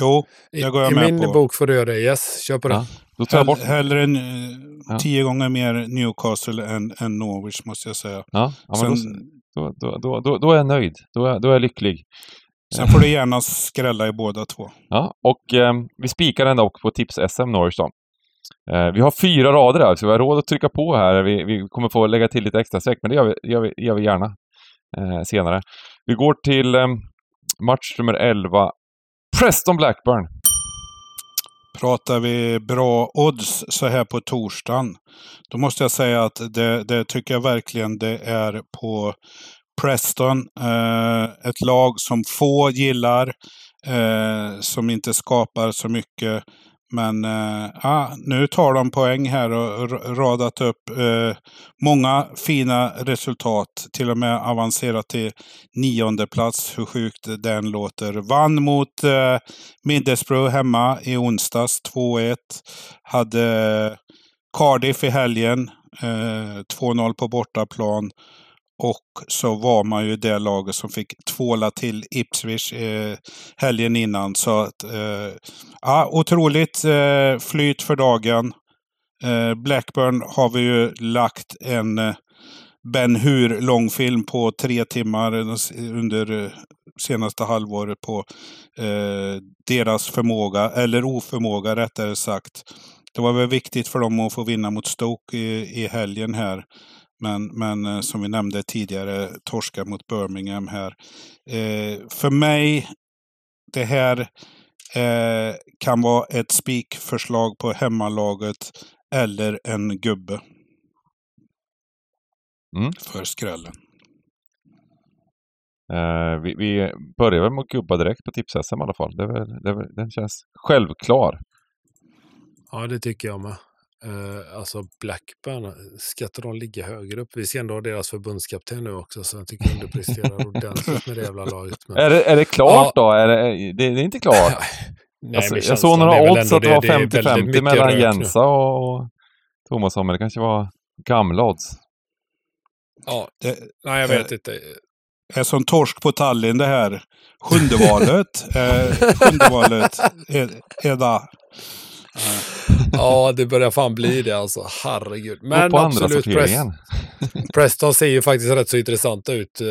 Speaker 4: Jo,
Speaker 2: I,
Speaker 4: det går jag
Speaker 2: i
Speaker 4: med
Speaker 2: min
Speaker 4: på.
Speaker 2: bok får du göra det. Yes, kör på det.
Speaker 3: Ja. Då tar jag bort...
Speaker 4: Hell, hellre en, eh,
Speaker 3: Ja.
Speaker 4: tio gånger mer Newcastle än, än Norwich måste jag säga.
Speaker 3: Ja, ja men
Speaker 4: Sen,
Speaker 3: då, då, då, då, då är jag nöjd. Då är, då är jag lycklig.
Speaker 4: sen får du gärna skrälla i båda två.
Speaker 3: Ja, och eh, vi spikar den dock på Tips-SM Norwich då. Eh, vi har fyra rader här, så vi har råd att trycka på här. Vi, vi kommer få lägga till lite extra streck, men det gör vi, gör vi, gör vi gärna eh, senare. Vi går till eh, match nummer 11. Preston Blackburn.
Speaker 4: Pratar vi bra odds så här på torsdagen, då måste jag säga att det, det tycker jag verkligen det är på Preston. Eh, ett lag som få gillar, eh, som inte skapar så mycket. Men eh, ah, nu tar de poäng här och radat upp eh, många fina resultat. Till och med avancerat till nionde plats. Hur sjukt den låter. Vann mot eh, Middlesbrough hemma i onsdags 2-1. Hade Cardiff i helgen. Eh, 2-0 på bortaplan. Och så var man ju det laget som fick tvåla till Ipswich eh, helgen innan. Så att, eh, ja, otroligt eh, flyt för dagen. Eh, Blackburn har vi ju lagt en eh, Ben Hur långfilm på tre timmar under eh, senaste halvåret på eh, deras förmåga, eller oförmåga rättare sagt. Det var väl viktigt för dem att få vinna mot Stoke i, i helgen här. Men, men eh, som vi nämnde tidigare, torska mot Birmingham här. Eh, för mig, det här eh, kan vara ett spikförslag på hemmalaget eller en gubbe.
Speaker 3: Mm.
Speaker 4: För skrällen.
Speaker 3: Eh, vi, vi börjar väl med att gubba direkt på Tips-SM i alla fall. Det väl, det väl, den känns självklar.
Speaker 2: Ja, det tycker jag med. Eh, alltså Blackburn, ska inte de ligga högre upp? Vi ser ändå deras förbundskapten nu också, så jag tycker de underpresterar ordentligt med det jävla laget. Men...
Speaker 3: Är det, är det klart
Speaker 2: Ja.
Speaker 3: då? Är det, det, är inte klart?
Speaker 2: Nej,
Speaker 3: jag,
Speaker 2: men
Speaker 3: jag såg
Speaker 2: är
Speaker 3: några odds att det var
Speaker 2: det är väldigt
Speaker 3: 50-50
Speaker 2: mycket
Speaker 3: mellan. Jensa och Thomasson, men det kanske var gamla odds.
Speaker 2: Ja,
Speaker 4: Det
Speaker 2: nej, jag vet inte.
Speaker 4: är som torsk på Tallinn det här. Sjunde valet. eh, sjunde valet är, är där.
Speaker 2: Ja, det börjar fan bli det alltså. Herregud.
Speaker 3: Men på andra
Speaker 2: absolut, Prest,
Speaker 3: sorteringen.
Speaker 2: Preston ser ju faktiskt rätt så intressanta ut. eh,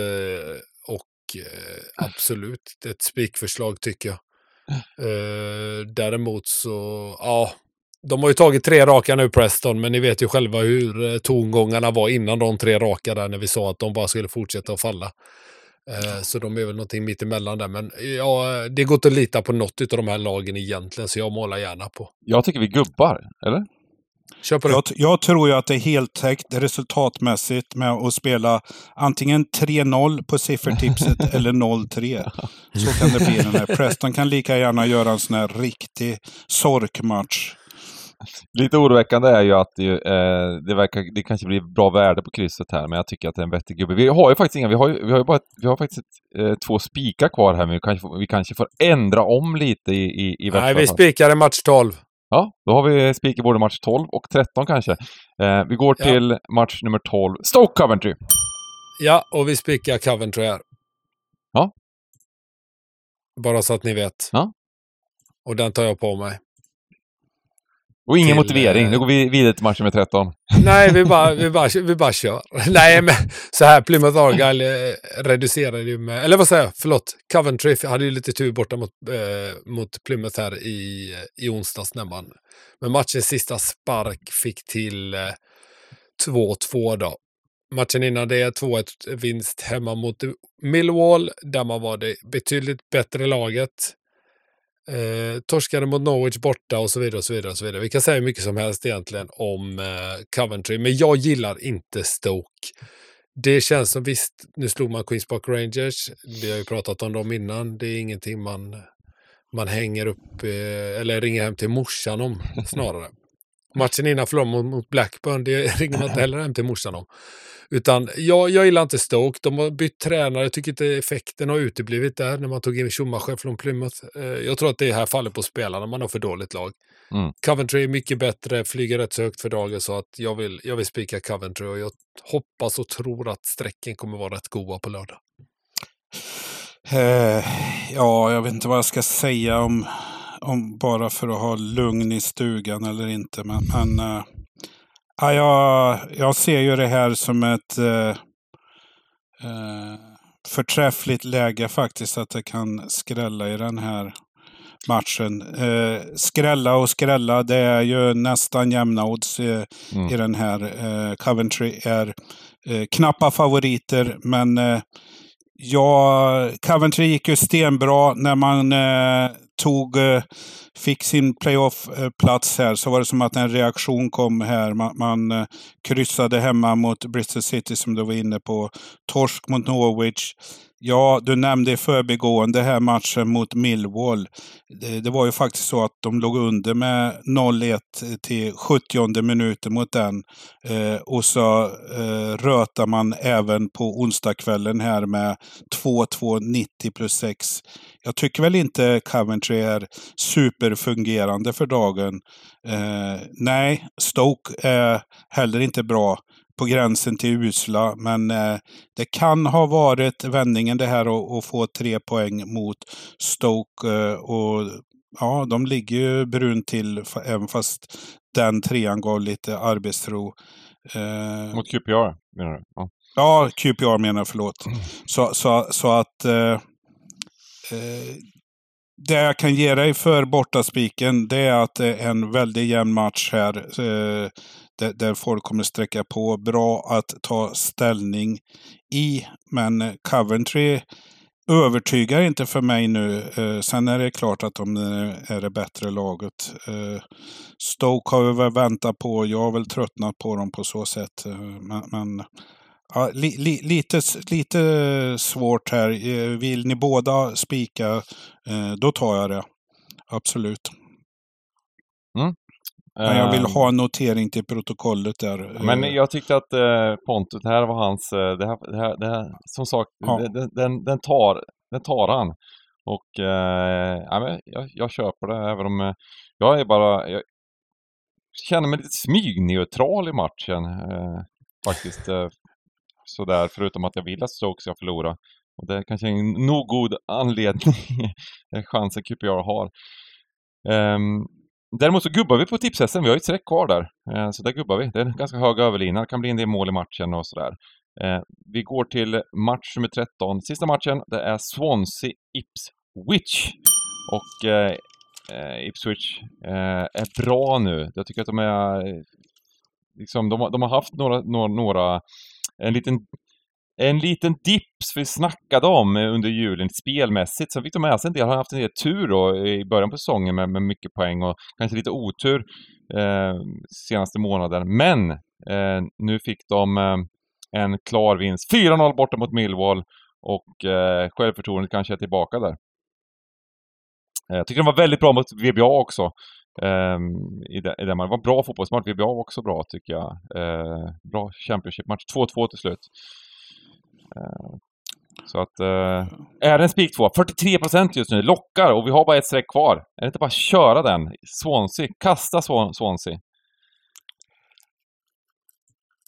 Speaker 2: Och eh, absolut, ett spikförslag tycker jag. Eh, Däremot så, ja. De har ju tagit tre raka nu Preston, men ni vet ju själva hur tongångarna var innan de tre raka där när vi sa att de bara skulle fortsätta att falla. Eh, Så de är väl någonting mitt emellan där. Men ja, det går inte att lita på något av de här lagen egentligen, så jag målar gärna på.
Speaker 3: Jag tycker vi gubbar, eller?
Speaker 2: Kör på det.
Speaker 4: Jag, jag tror ju att det är heltäckt resultatmässigt med att spela antingen 3-0 på siffertipset eller 0-3. Så kan det bli den här. Preston kan lika gärna göra en sån här riktig sorkmatch.
Speaker 3: Lite oroväckande är ju att det, eh, det, verkar, det kanske blir bra värde på krysset här, men jag tycker att det är en vettig gubbe. Vi har ju faktiskt inga, vi har ju, vi har ju bara, vi har faktiskt eh, två spikar kvar här, men vi kanske, vi kanske får ändra om lite i, i, i
Speaker 2: Nej, vi spikar i match 12.
Speaker 3: Ja, då har vi spik i både match 12 och 13 kanske. Eh, vi går
Speaker 2: Ja.
Speaker 3: till match nummer 12, Stoke Coventry.
Speaker 2: Ja, och vi spikar Coventry här.
Speaker 3: Ja.
Speaker 2: Bara så att ni vet.
Speaker 3: Ja.
Speaker 2: Och den tar jag på mig.
Speaker 3: Och ingen
Speaker 2: Till,
Speaker 3: motivering,
Speaker 2: eh,
Speaker 3: nu går vi vidare till match nummer 13.
Speaker 2: Nej, vi bara, vi, bara, vi bara kör. Nej, men så här, Plymouth Argyle eh, reducerade ju med, eller vad säger jag, förlåt, Coventry hade ju lite tur borta mot, eh, mot Plymouth här i, i onsdags man med matchens sista spark fick till eh, 2-2 då. Matchen innan det 2-1 vinst hemma mot Millwall, där man var det betydligt bättre laget. Eh, torskade mot Norwich borta och så vidare. och så vidare och så vidare. Vi kan säga hur mycket som helst egentligen om eh, Coventry, men jag gillar inte Stoke. Det känns som visst, nu slog man Queens Park Rangers. Vi har ju pratat om dem innan. Det är ingenting man, man hänger upp eh, eller ringer hem till morsan om snarare. Matchen innan förlorade mot, Blackburn, det ringer man inte heller hem till morsan om. Utan jag, jag gillar inte Stoke. De har bytt tränare. Jag tycker inte effekten har uteblivit där när man tog in Schumacher från Plymouth. Eh, Jag tror att det här faller på spelarna. Man har för dåligt lag.
Speaker 3: Mm.
Speaker 2: Coventry är mycket bättre, flyger rätt så högt för dagen så att jag vill, jag vill spika Coventry och jag hoppas och tror att strecken kommer vara rätt goda på lördag.
Speaker 4: Eh, ja, jag vet inte vad jag ska säga om, om bara för att ha lugn i stugan eller inte. Men, men ja, jag, jag ser ju det här som ett eh, eh, förträffligt läge faktiskt att det kan skrälla i den här matchen. Eh, skrälla och skrälla, det är ju nästan jämna odds eh,
Speaker 3: Mm.
Speaker 4: i den här. Eh, Coventry är knappa favoriter, men Ja, Coventry gick ju stenbra när man tog, eh, fick sin playoff-plats eh, här. Så var det som att en reaktion kom här. Man, man kryssade hemma mot Bristol City som du var inne på. Torsk mot Norwich. Ja, du nämnde i förbigående här matchen mot Millwall. Det, det var ju faktiskt så att de låg under med 0-1 till 70 minuten mot den. Eh, och så eh, rötar man även på onsdagskvällen här med 2-2 90 plus 6. Jag tycker väl inte Coventry är superfungerande för dagen. Eh, nej, Stoke är heller inte bra på gränsen till usla, men eh, det kan ha varit vändningen det här att, få tre poäng mot Stoke. Eh, och ja, de ligger ju brunt till även fast den trean gav lite arbetsro. Eh,
Speaker 3: Mot QPR, menar du? Ja.
Speaker 4: Ja, QPR menar jag, förlåt. Så, så, så att eh, eh, det jag kan ge dig för bortaspiken det är att det är en väldigt jämn match här. Eh, där, där folk kommer sträcka på. Bra att ta ställning i. Men Coventry övertygar inte för mig nu. Eh, sen är det klart att de är det bättre laget. Eh, Stoke har vi väl väntat på. Jag har väl tröttnat på dem på så sätt. Eh, men, men Ja, li, li, lite, lite svårt här. Eh, vill ni båda spika, eh, då tar jag det. Absolut. Mm. Men jag vill
Speaker 3: Ehm,
Speaker 4: ha en notering till protokollet där.
Speaker 3: Men
Speaker 4: Eh,
Speaker 3: jag tyckte att eh, Pontus, det här var hans, eh, det här, det här, det här som sagt,
Speaker 4: Ja.
Speaker 3: den, den, den, tar, den tar han. Och eh, ja, men jag, jag köper det även om eh, jag är bara, jag känner mig lite smygneutral i matchen eh, faktiskt. Eh, sådär, förutom att jag vill att Stoke ska förlora. Och det är kanske en nog god anledning, den chansen QPR har. Ehm, Däremot så gubbar vi på tipshästen, vi har ju ett streck kvar där. Eh, så där gubbar vi. Det är en ganska hög överlina, det kan bli en del mål i matchen och sådär. Eh, vi går till match nummer 13. Sista matchen, det är Swansea Ipswich. Och eh, eh, Ipswich eh, är bra nu. Jag tycker att de är... Liksom, de, har, de har haft några, några, några... En liten en liten dips vi snackade om under julen spelmässigt. Sen fick de med sig en del, har haft en del tur då i början på säsongen med, med mycket poäng och kanske lite otur eh, senaste månaden. Men eh, nu fick de eh, en klar vinst. 4-0 borta mot Millwall och eh, självförtroendet kanske är tillbaka där. Eh, jag tycker de var väldigt bra mot VBA också. Ehm, I, det, i det man var bra fotbollsmatch. VBA var också bra tycker jag. Eh, bra Championship-match. 2-2 till slut. Uh, så att... Uh, är det en spik 2? 43% just nu. Lockar och vi har bara ett streck kvar. Är det inte bara att köra den? Swansea. Kasta Swansea.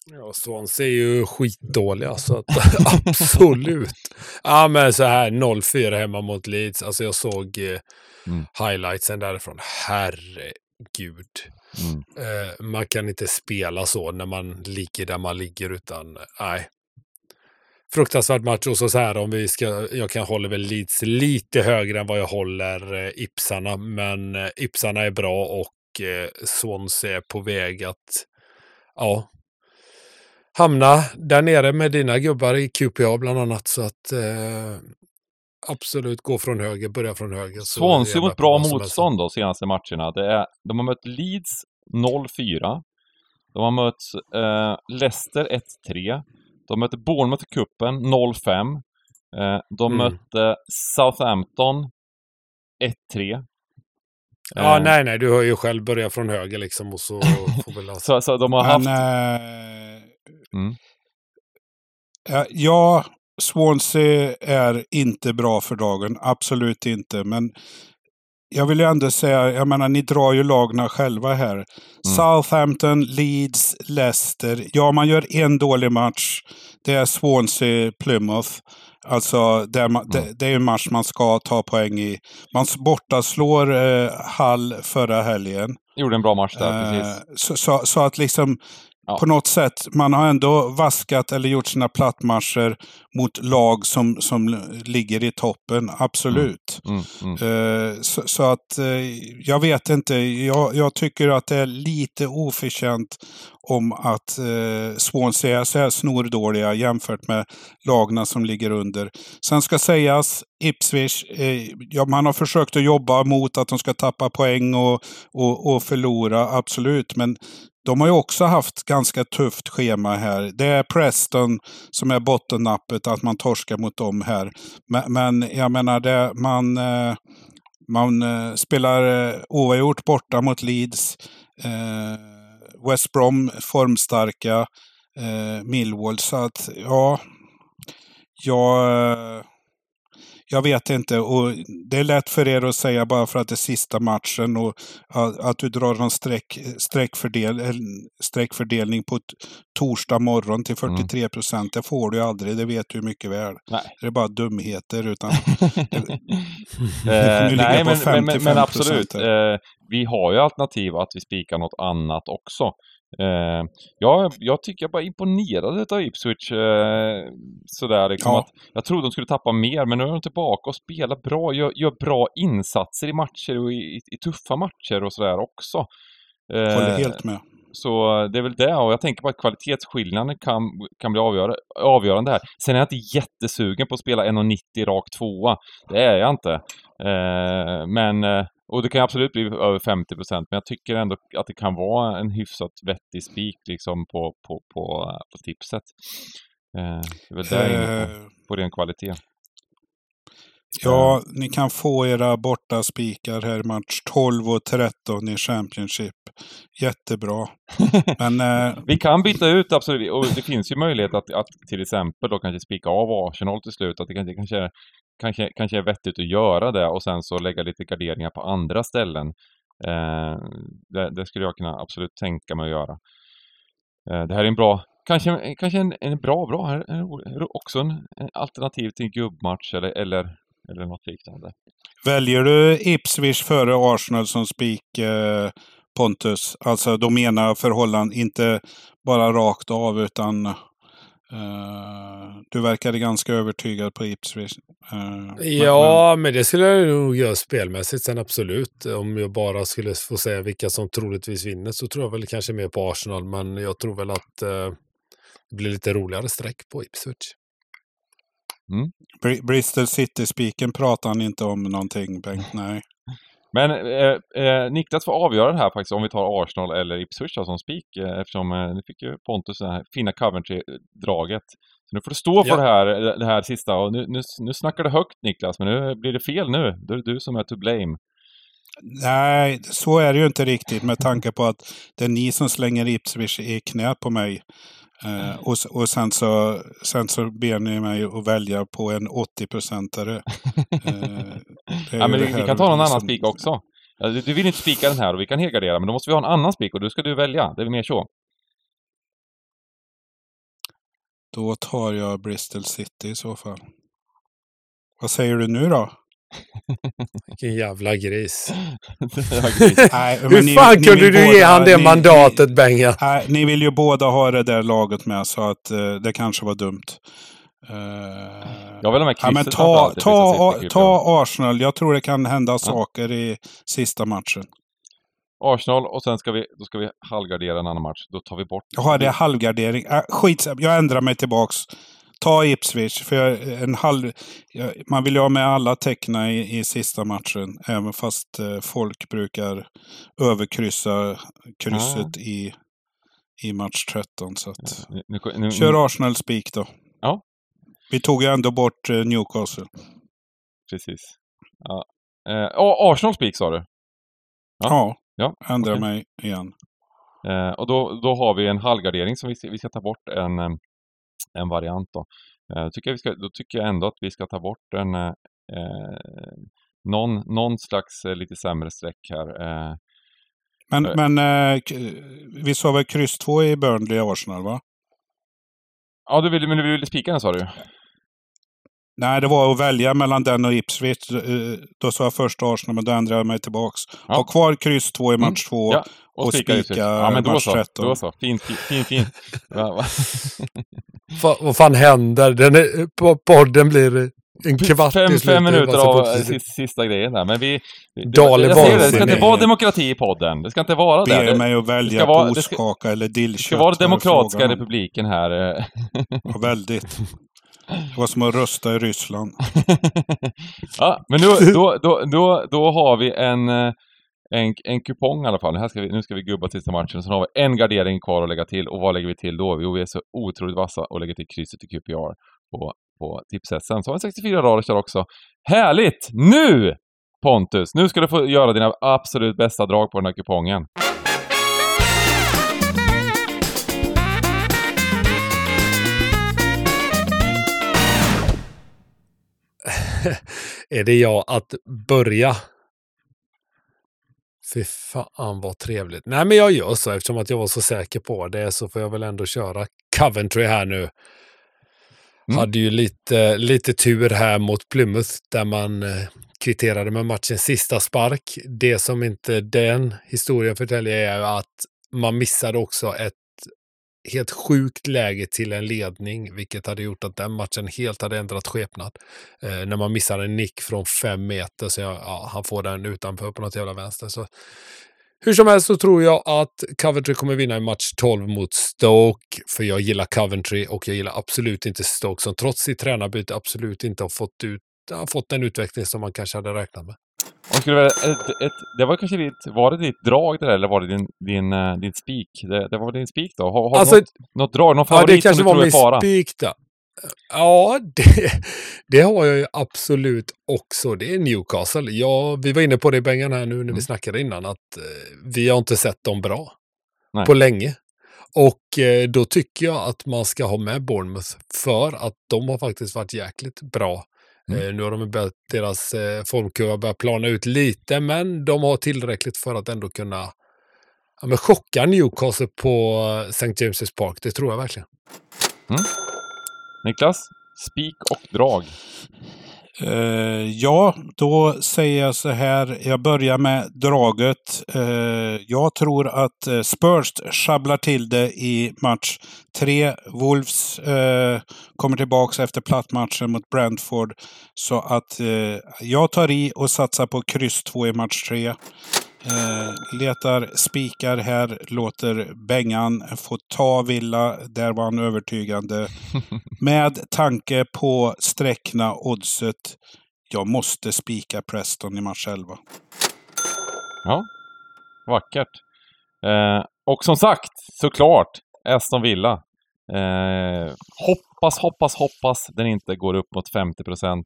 Speaker 2: Ja, Swansea är ju skitdåliga så att absolut. Ja, men så här 0-4 hemma mot Leeds. Alltså jag såg eh, mm. highlightsen därifrån. Herregud. Mm. Eh, man kan inte spela så när man ligger där man ligger utan, nej. Fruktansvärd match och så, här om vi ska, jag kan hålla väl Leeds lite högre än vad jag håller eh, Ipsarna, men eh, Ipsarna är bra och eh, Swansea är på väg att, ja, hamna där nere med dina gubbar i QPA bland annat. Så att eh, absolut gå från höger, börja från höger.
Speaker 3: Swansea mot bra motstånd då senaste matcherna. Det är, de har mött Leeds 0-4. De har mött eh, Leicester 1-3. De mötte Bournemouth i cupen 0-5. Eh, de mm. mötte Southampton 1-3.
Speaker 2: Ja, eh. nej, nej, du har ju själv börjat från höger liksom och så får väl...
Speaker 3: så, så de har haft... Men,
Speaker 4: Mm. Ja, Swansea är inte bra för dagen. Absolut inte. Men jag vill ju ändå säga, jag menar ni drar ju lagna själva här. Mm. Southampton, Leeds, Leicester. Ja, man gör en dålig match. Det är Swansea, Plymouth. Alltså det är, mm. det, det är en match man ska ta poäng i. Man bortaslår eh, Hall förra helgen.
Speaker 3: Gjorde en bra match där, eh, precis.
Speaker 4: Så, så, så, att liksom Ja. På något sätt, man har ändå vaskat eller gjort sina plattmarscher mot lag som, som ligger i toppen, absolut. Mm. Mm, mm. Eh, så, så, att eh, jag vet inte, jag, jag, tycker att det är lite oförtjänt om att eh, Swansea är så här snordåliga jämfört med lagna som ligger under. Sen ska sägas, Ipswich, eh, ja, man har försökt att jobba mot att de ska tappa poäng och, och, och förlora, absolut. Men de har ju också haft ganska tufft schema här. Det är Preston som är bottennappet, att man torskar mot dem här. Men, men jag menar, det, man, eh, man eh, spelar eh, oavgjort borta mot Leeds. West Brom formstarka. Millwall, så att ja. Jag jag vet inte. Och det är lätt för er att säga bara för att det är sista matchen och att du drar en streck, streckfördel, streckfördelning på torsdag morgon till 43 mm. procent. Det får du aldrig, det vet du mycket väl. Nej. Det är bara dumheter. Utan,
Speaker 3: eh, nej, men, men, men, absolut. Eh, vi har ju alternativ att vi spikar något annat också. Eh, ja, jag tycker jag bara imponerade av Ipswich. Eh, sådär liksom ja. att jag trodde de skulle tappa mer, men nu är de tillbaka och spelar bra, gör, gör bra insatser i matcher och i, i tuffa matcher och sådär också.
Speaker 4: Eh, Håller helt med.
Speaker 3: Så det är väl det, och jag tänker på att kvalitetsskillnaden kan, kan bli avgör, avgörande här. Sen är jag inte jättesugen på att spela 1,90 rak tvåa. Det är jag inte. Eh, men eh, och det kan absolut bli över 50 procent, men jag tycker ändå att det kan vara en hyfsat vettig spik liksom på, på, på, på tipset. Eh, det är väl där inne på, på ren kvalitet.
Speaker 4: Ja, ni kan få era borta spikar här i match 12 och 13 i Championship. Jättebra.
Speaker 3: Men, eh... Vi kan byta ut absolut, och det finns ju möjlighet att, att till exempel då kanske spika av Arsenal till slut. Att det kanske, kanske kanske, kanske är vettigt att göra det och sen så lägga lite garderingar på andra ställen. Eh, det, det, skulle jag kunna absolut tänka mig att göra. Eh, det här är en bra, kanske, kanske en, en bra, bra, här är också en, en alternativ till en gubbmatch eller, eller, eller något liknande.
Speaker 4: Väljer du Ipswich före Arsenal som spik eh, Pontus? Alltså då menar förhållanden, inte bara rakt av utan Uh, du verkade ganska övertygad på Ipswich.
Speaker 2: Uh, ja, men, men, det skulle jag nog göra spelmässigt sen absolut. Om jag bara skulle få säga vilka som troligtvis vinner så tror jag väl kanske mer på Arsenal. Men jag tror väl att uh, det blir lite roligare streck på Ipswich.
Speaker 4: Br- Bristol City-spiken pratar han inte om någonting, Bengt. Nej.
Speaker 3: Men eh, eh, Niklas får avgöra det här faktiskt om vi tar Arsenal eller Ipswich då, som spik eh, eftersom eh, nu fick ju Pontus det här fina Coventry-draget. Så nu får du stå för
Speaker 2: Ja.
Speaker 3: det, här, det här sista och nu, nu, nu snackar du högt Niklas men nu blir det fel nu. Då är det du som är to blame.
Speaker 4: Nej, så är det ju inte riktigt med tanke på att det är ni som slänger Ipswich i knät på mig. Eh, och, och sen, så, sen så ber ni mig att välja på en 80-procentare. Eh,
Speaker 3: Ja, men vi, vi kan ta någon annan spik också. Du, du vill inte spika den här och vi kan helgardera men då måste vi ha en annan spik och då ska du välja. Det är mer så.
Speaker 4: Då tar jag Bristol City i så fall. Vad säger du nu då?
Speaker 2: Vilken jävla gris.
Speaker 4: Nej,
Speaker 2: Hur
Speaker 4: ni-
Speaker 2: fan
Speaker 4: ni
Speaker 2: kunde
Speaker 4: vill
Speaker 2: du ge han det
Speaker 4: ni-
Speaker 2: mandatet, Benga?
Speaker 4: Nej, ni vill ju båda ha det där laget med så att eh, det kanske var dumt. Eh,
Speaker 3: Jag vill ha med
Speaker 4: ja, men ta, ta,
Speaker 3: en
Speaker 4: ta Arsenal. Jag tror det kan hända saker i sista matchen.
Speaker 3: Arsenal och sen ska vi, då ska vi halvgardera en annan match. Då tar vi bort...
Speaker 4: Jaha, det är halvgardering. Äh, skit, jag ändrar mig tillbaks. Ta Ipswich, för jag, en halv, jag, man vill ju ha med alla teckna i, i sista matchen. Även fast eh, folk brukar överkryssa krysset i, i match 13. Så att,
Speaker 3: Nu, nu, nu,
Speaker 4: Kör Arsenal spik då.
Speaker 3: Ja.
Speaker 4: Vi tog ju ändå bort eh, Newcastle.
Speaker 3: Precis. Ja. Eh, Arsenal spik sa du? Ja.
Speaker 4: Ja,
Speaker 3: Ja,
Speaker 4: ändra
Speaker 3: okej.
Speaker 4: mig igen.
Speaker 3: Eh, och då, då har vi en halvgardering som vi vi ska ta bort en, eh, en variant då. Eh, tycker vi ska, då tycker jag ändå att vi ska ta bort en eh, eh, någon, någon slags eh, lite sämre streck här. Eh,
Speaker 4: Men,
Speaker 3: Eh.
Speaker 4: men eh, vi sa väl kryss 2 i Burnley Arsenal va?
Speaker 3: ja, du ville, men du ville spika den sa du?
Speaker 4: Nej, det var att välja mellan den och Ipswich. Eh, Då sa jag först Arsenal, men då ändrade jag mig tillbaks.
Speaker 3: Ja.
Speaker 4: Ha kvar kryss 2 i match 2.
Speaker 3: Ja,
Speaker 4: och
Speaker 3: spika
Speaker 4: spika
Speaker 3: Ja, men då
Speaker 4: match
Speaker 3: så.
Speaker 4: 13.
Speaker 3: Då så. Fint, fint, fint.
Speaker 2: Fa, vad fan händer? Den är, på podden blir en kvart
Speaker 3: fem,
Speaker 2: till slut.
Speaker 3: fem
Speaker 2: Det
Speaker 3: minuter av
Speaker 2: positivt.
Speaker 3: sista, sista grejen där. Men vi...
Speaker 2: är
Speaker 3: jag säger det, det ska inte vara demokrati i podden. Det ska inte vara
Speaker 4: Ber
Speaker 3: det. Det,
Speaker 4: mig att
Speaker 3: ska
Speaker 4: välja
Speaker 3: vara-
Speaker 4: på
Speaker 3: det ska-
Speaker 4: ostkaka eller
Speaker 3: det
Speaker 4: dillkött.
Speaker 3: ska vara
Speaker 4: var det
Speaker 3: demokratiska republiken här. eh.
Speaker 4: Ja, väldigt. Det var som att rösta i Ryssland.
Speaker 3: ja, men nu, då, då, då, då har vi en, eh, en, en kupong i alla fall. Här ska vi, nu ska vi gubba sista matchen. Sen har vi en gardering kvar att lägga till. Och vad lägger vi till då? Jo, vi är så otroligt vassa och lägger till krysset i QPR på, på tipset. Så har vi 64 rader där också. Härligt! Nu! Pontus, nu ska du få göra dina absolut bästa drag på den här kupongen.
Speaker 2: Är det jag att börja? Fy fan vad trevligt. Nej men jag gör så eftersom att jag var så säker på det så får jag väl ändå köra Coventry här nu.
Speaker 3: Mm.
Speaker 2: Hade ju lite, lite tur här mot Plymouth där man eh, kvitterade med matchens sista spark. Det som inte den historien förtäljer är att man missade också ett helt sjukt läge till en ledning, vilket hade gjort att den matchen helt hade ändrat skepnad. Eh, när man missar en nick från fem meter så jag, ja, han får den utanför på något jävla vänster. Så. Hur som helst så tror jag att Coventry kommer vinna i match 12 mot Stoke, för jag gillar Coventry och jag gillar absolut inte Stoke som trots sitt tränarbyte absolut inte har fått, ut, har fått den utveckling som man kanske hade räknat med.
Speaker 3: Om skulle välja ett, ett, det var kanske ditt, var det ditt drag det där eller var det din, din, eh, din spik? Det, det var din spik då? Har, har
Speaker 2: Alltså,
Speaker 3: något, något drag, någon
Speaker 2: Ja,
Speaker 3: favorit
Speaker 2: det kanske
Speaker 3: som du
Speaker 2: var
Speaker 3: tror är fara?
Speaker 2: spik där. Ja, det, det har jag ju absolut också. Det är Newcastle. Ja, vi var inne på det Bengan här nu när vi
Speaker 3: Mm.
Speaker 2: snackade innan, att eh, vi har inte sett dem bra
Speaker 3: Nej.
Speaker 2: på länge. Och eh, då tycker jag att man ska ha med Bournemouth för att de har faktiskt varit jäkligt bra.
Speaker 3: Mm.
Speaker 2: Eh, nu har de börjat, deras eh, formkurva börjat plana ut lite, men de har tillräckligt för att ändå kunna ja, men chocka Newcastle på eh, St. James's Park. Det tror jag verkligen.
Speaker 3: Niklas? Spik och drag.
Speaker 4: Uh, ja, då säger jag så här. Jag börjar med draget. Uh, jag tror att eh, Spurs sjabblar till det i match tre. Wolves uh, kommer tillbaka efter plattmatchen mot Brentford. Så att jag tar i och satsar på kryss två i match tre. Eh, letar spikar här, låter Bengan få ta Villa. Där var han övertygande. Med tanke på sträckna oddset. Jag måste spika Preston i match 11.
Speaker 3: Ja, vackert. Eh, och som sagt, såklart, Aston Villa. Eh, hoppas, hoppas, hoppas den inte går upp mot 50 procent.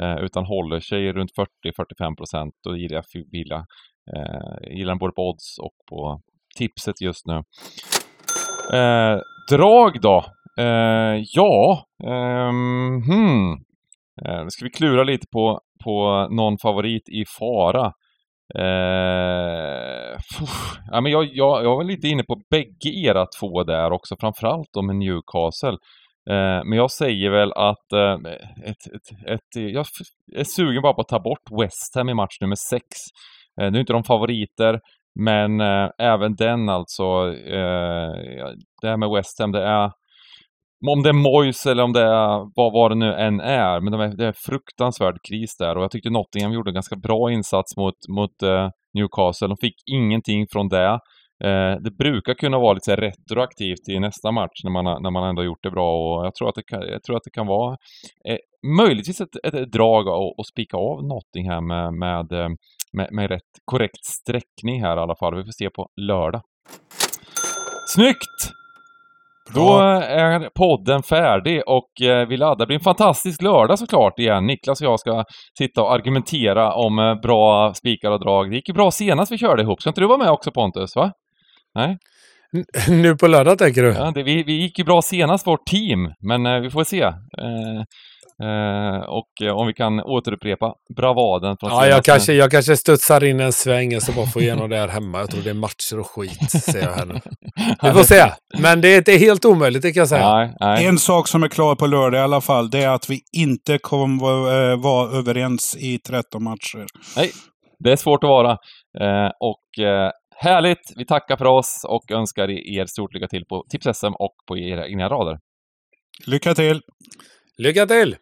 Speaker 3: Eh, utan håller sig runt 40-45 procent. Då gillar jag Villa. Eh, gillar den både på odds och på tipset just nu. Eh, drag då? Eh, ja, eh, hmm. Eh, ska vi klura lite på, på någon favorit i fara. Eh, ja, men jag, jag, jag var lite inne på bägge era två där också, framförallt då med Newcastle. Eh, men jag säger väl att eh, ett, ett, ett, jag är sugen bara på att ta bort West Ham i match nummer 6. Eh, nu är inte de favoriter, men eh, även den alltså, eh, det här med West Ham, det är om det är Moyes eller om det är vad, vad det nu än är, men det är, det är fruktansvärd kris där och jag tyckte Nottingham gjorde en ganska bra insats mot, mot Newcastle. De fick ingenting från det. Eh, det brukar kunna vara lite retroaktivt i nästa match när man, när man ändå gjort det bra och jag tror att det kan, jag tror att det kan vara eh, möjligtvis ett, ett, ett drag att spika av Nottingham med, med, eh, med, med rätt korrekt sträckning här i alla fall. Vi får se på lördag. Snyggt! Då är podden färdig och eh, vi laddar. Det blir en fantastisk lördag såklart igen. Niklas och jag ska sitta och argumentera om eh, bra spikar och drag. Det gick ju bra senast vi körde ihop. Ska inte du vara med också Pontus? Va? Nej?
Speaker 2: Nu på lördag tänker du?
Speaker 3: Ja, det, vi, vi gick ju bra senast, vårt team. Men eh, vi får se. Eh, Eh, och eh, om vi kan återupprepa bravaden från
Speaker 2: Ja, jag kanske, jag kanske studsar in en sväng så bara får igenom det här hemma. Jag tror det är matcher och skit, ser jag här nu. Vi får se. Men det är inte helt omöjligt, det kan jag säga.
Speaker 3: Nej, nej.
Speaker 4: En sak som är klar på lördag i alla fall, det är att vi inte kommer äh, vara överens i 13 matcher.
Speaker 3: Nej, det är svårt att vara. Eh, och eh, härligt! Vi tackar för oss och önskar er stort lycka till på Tips-SM och på era egna rader.
Speaker 4: Lycka till!
Speaker 2: Lycka till!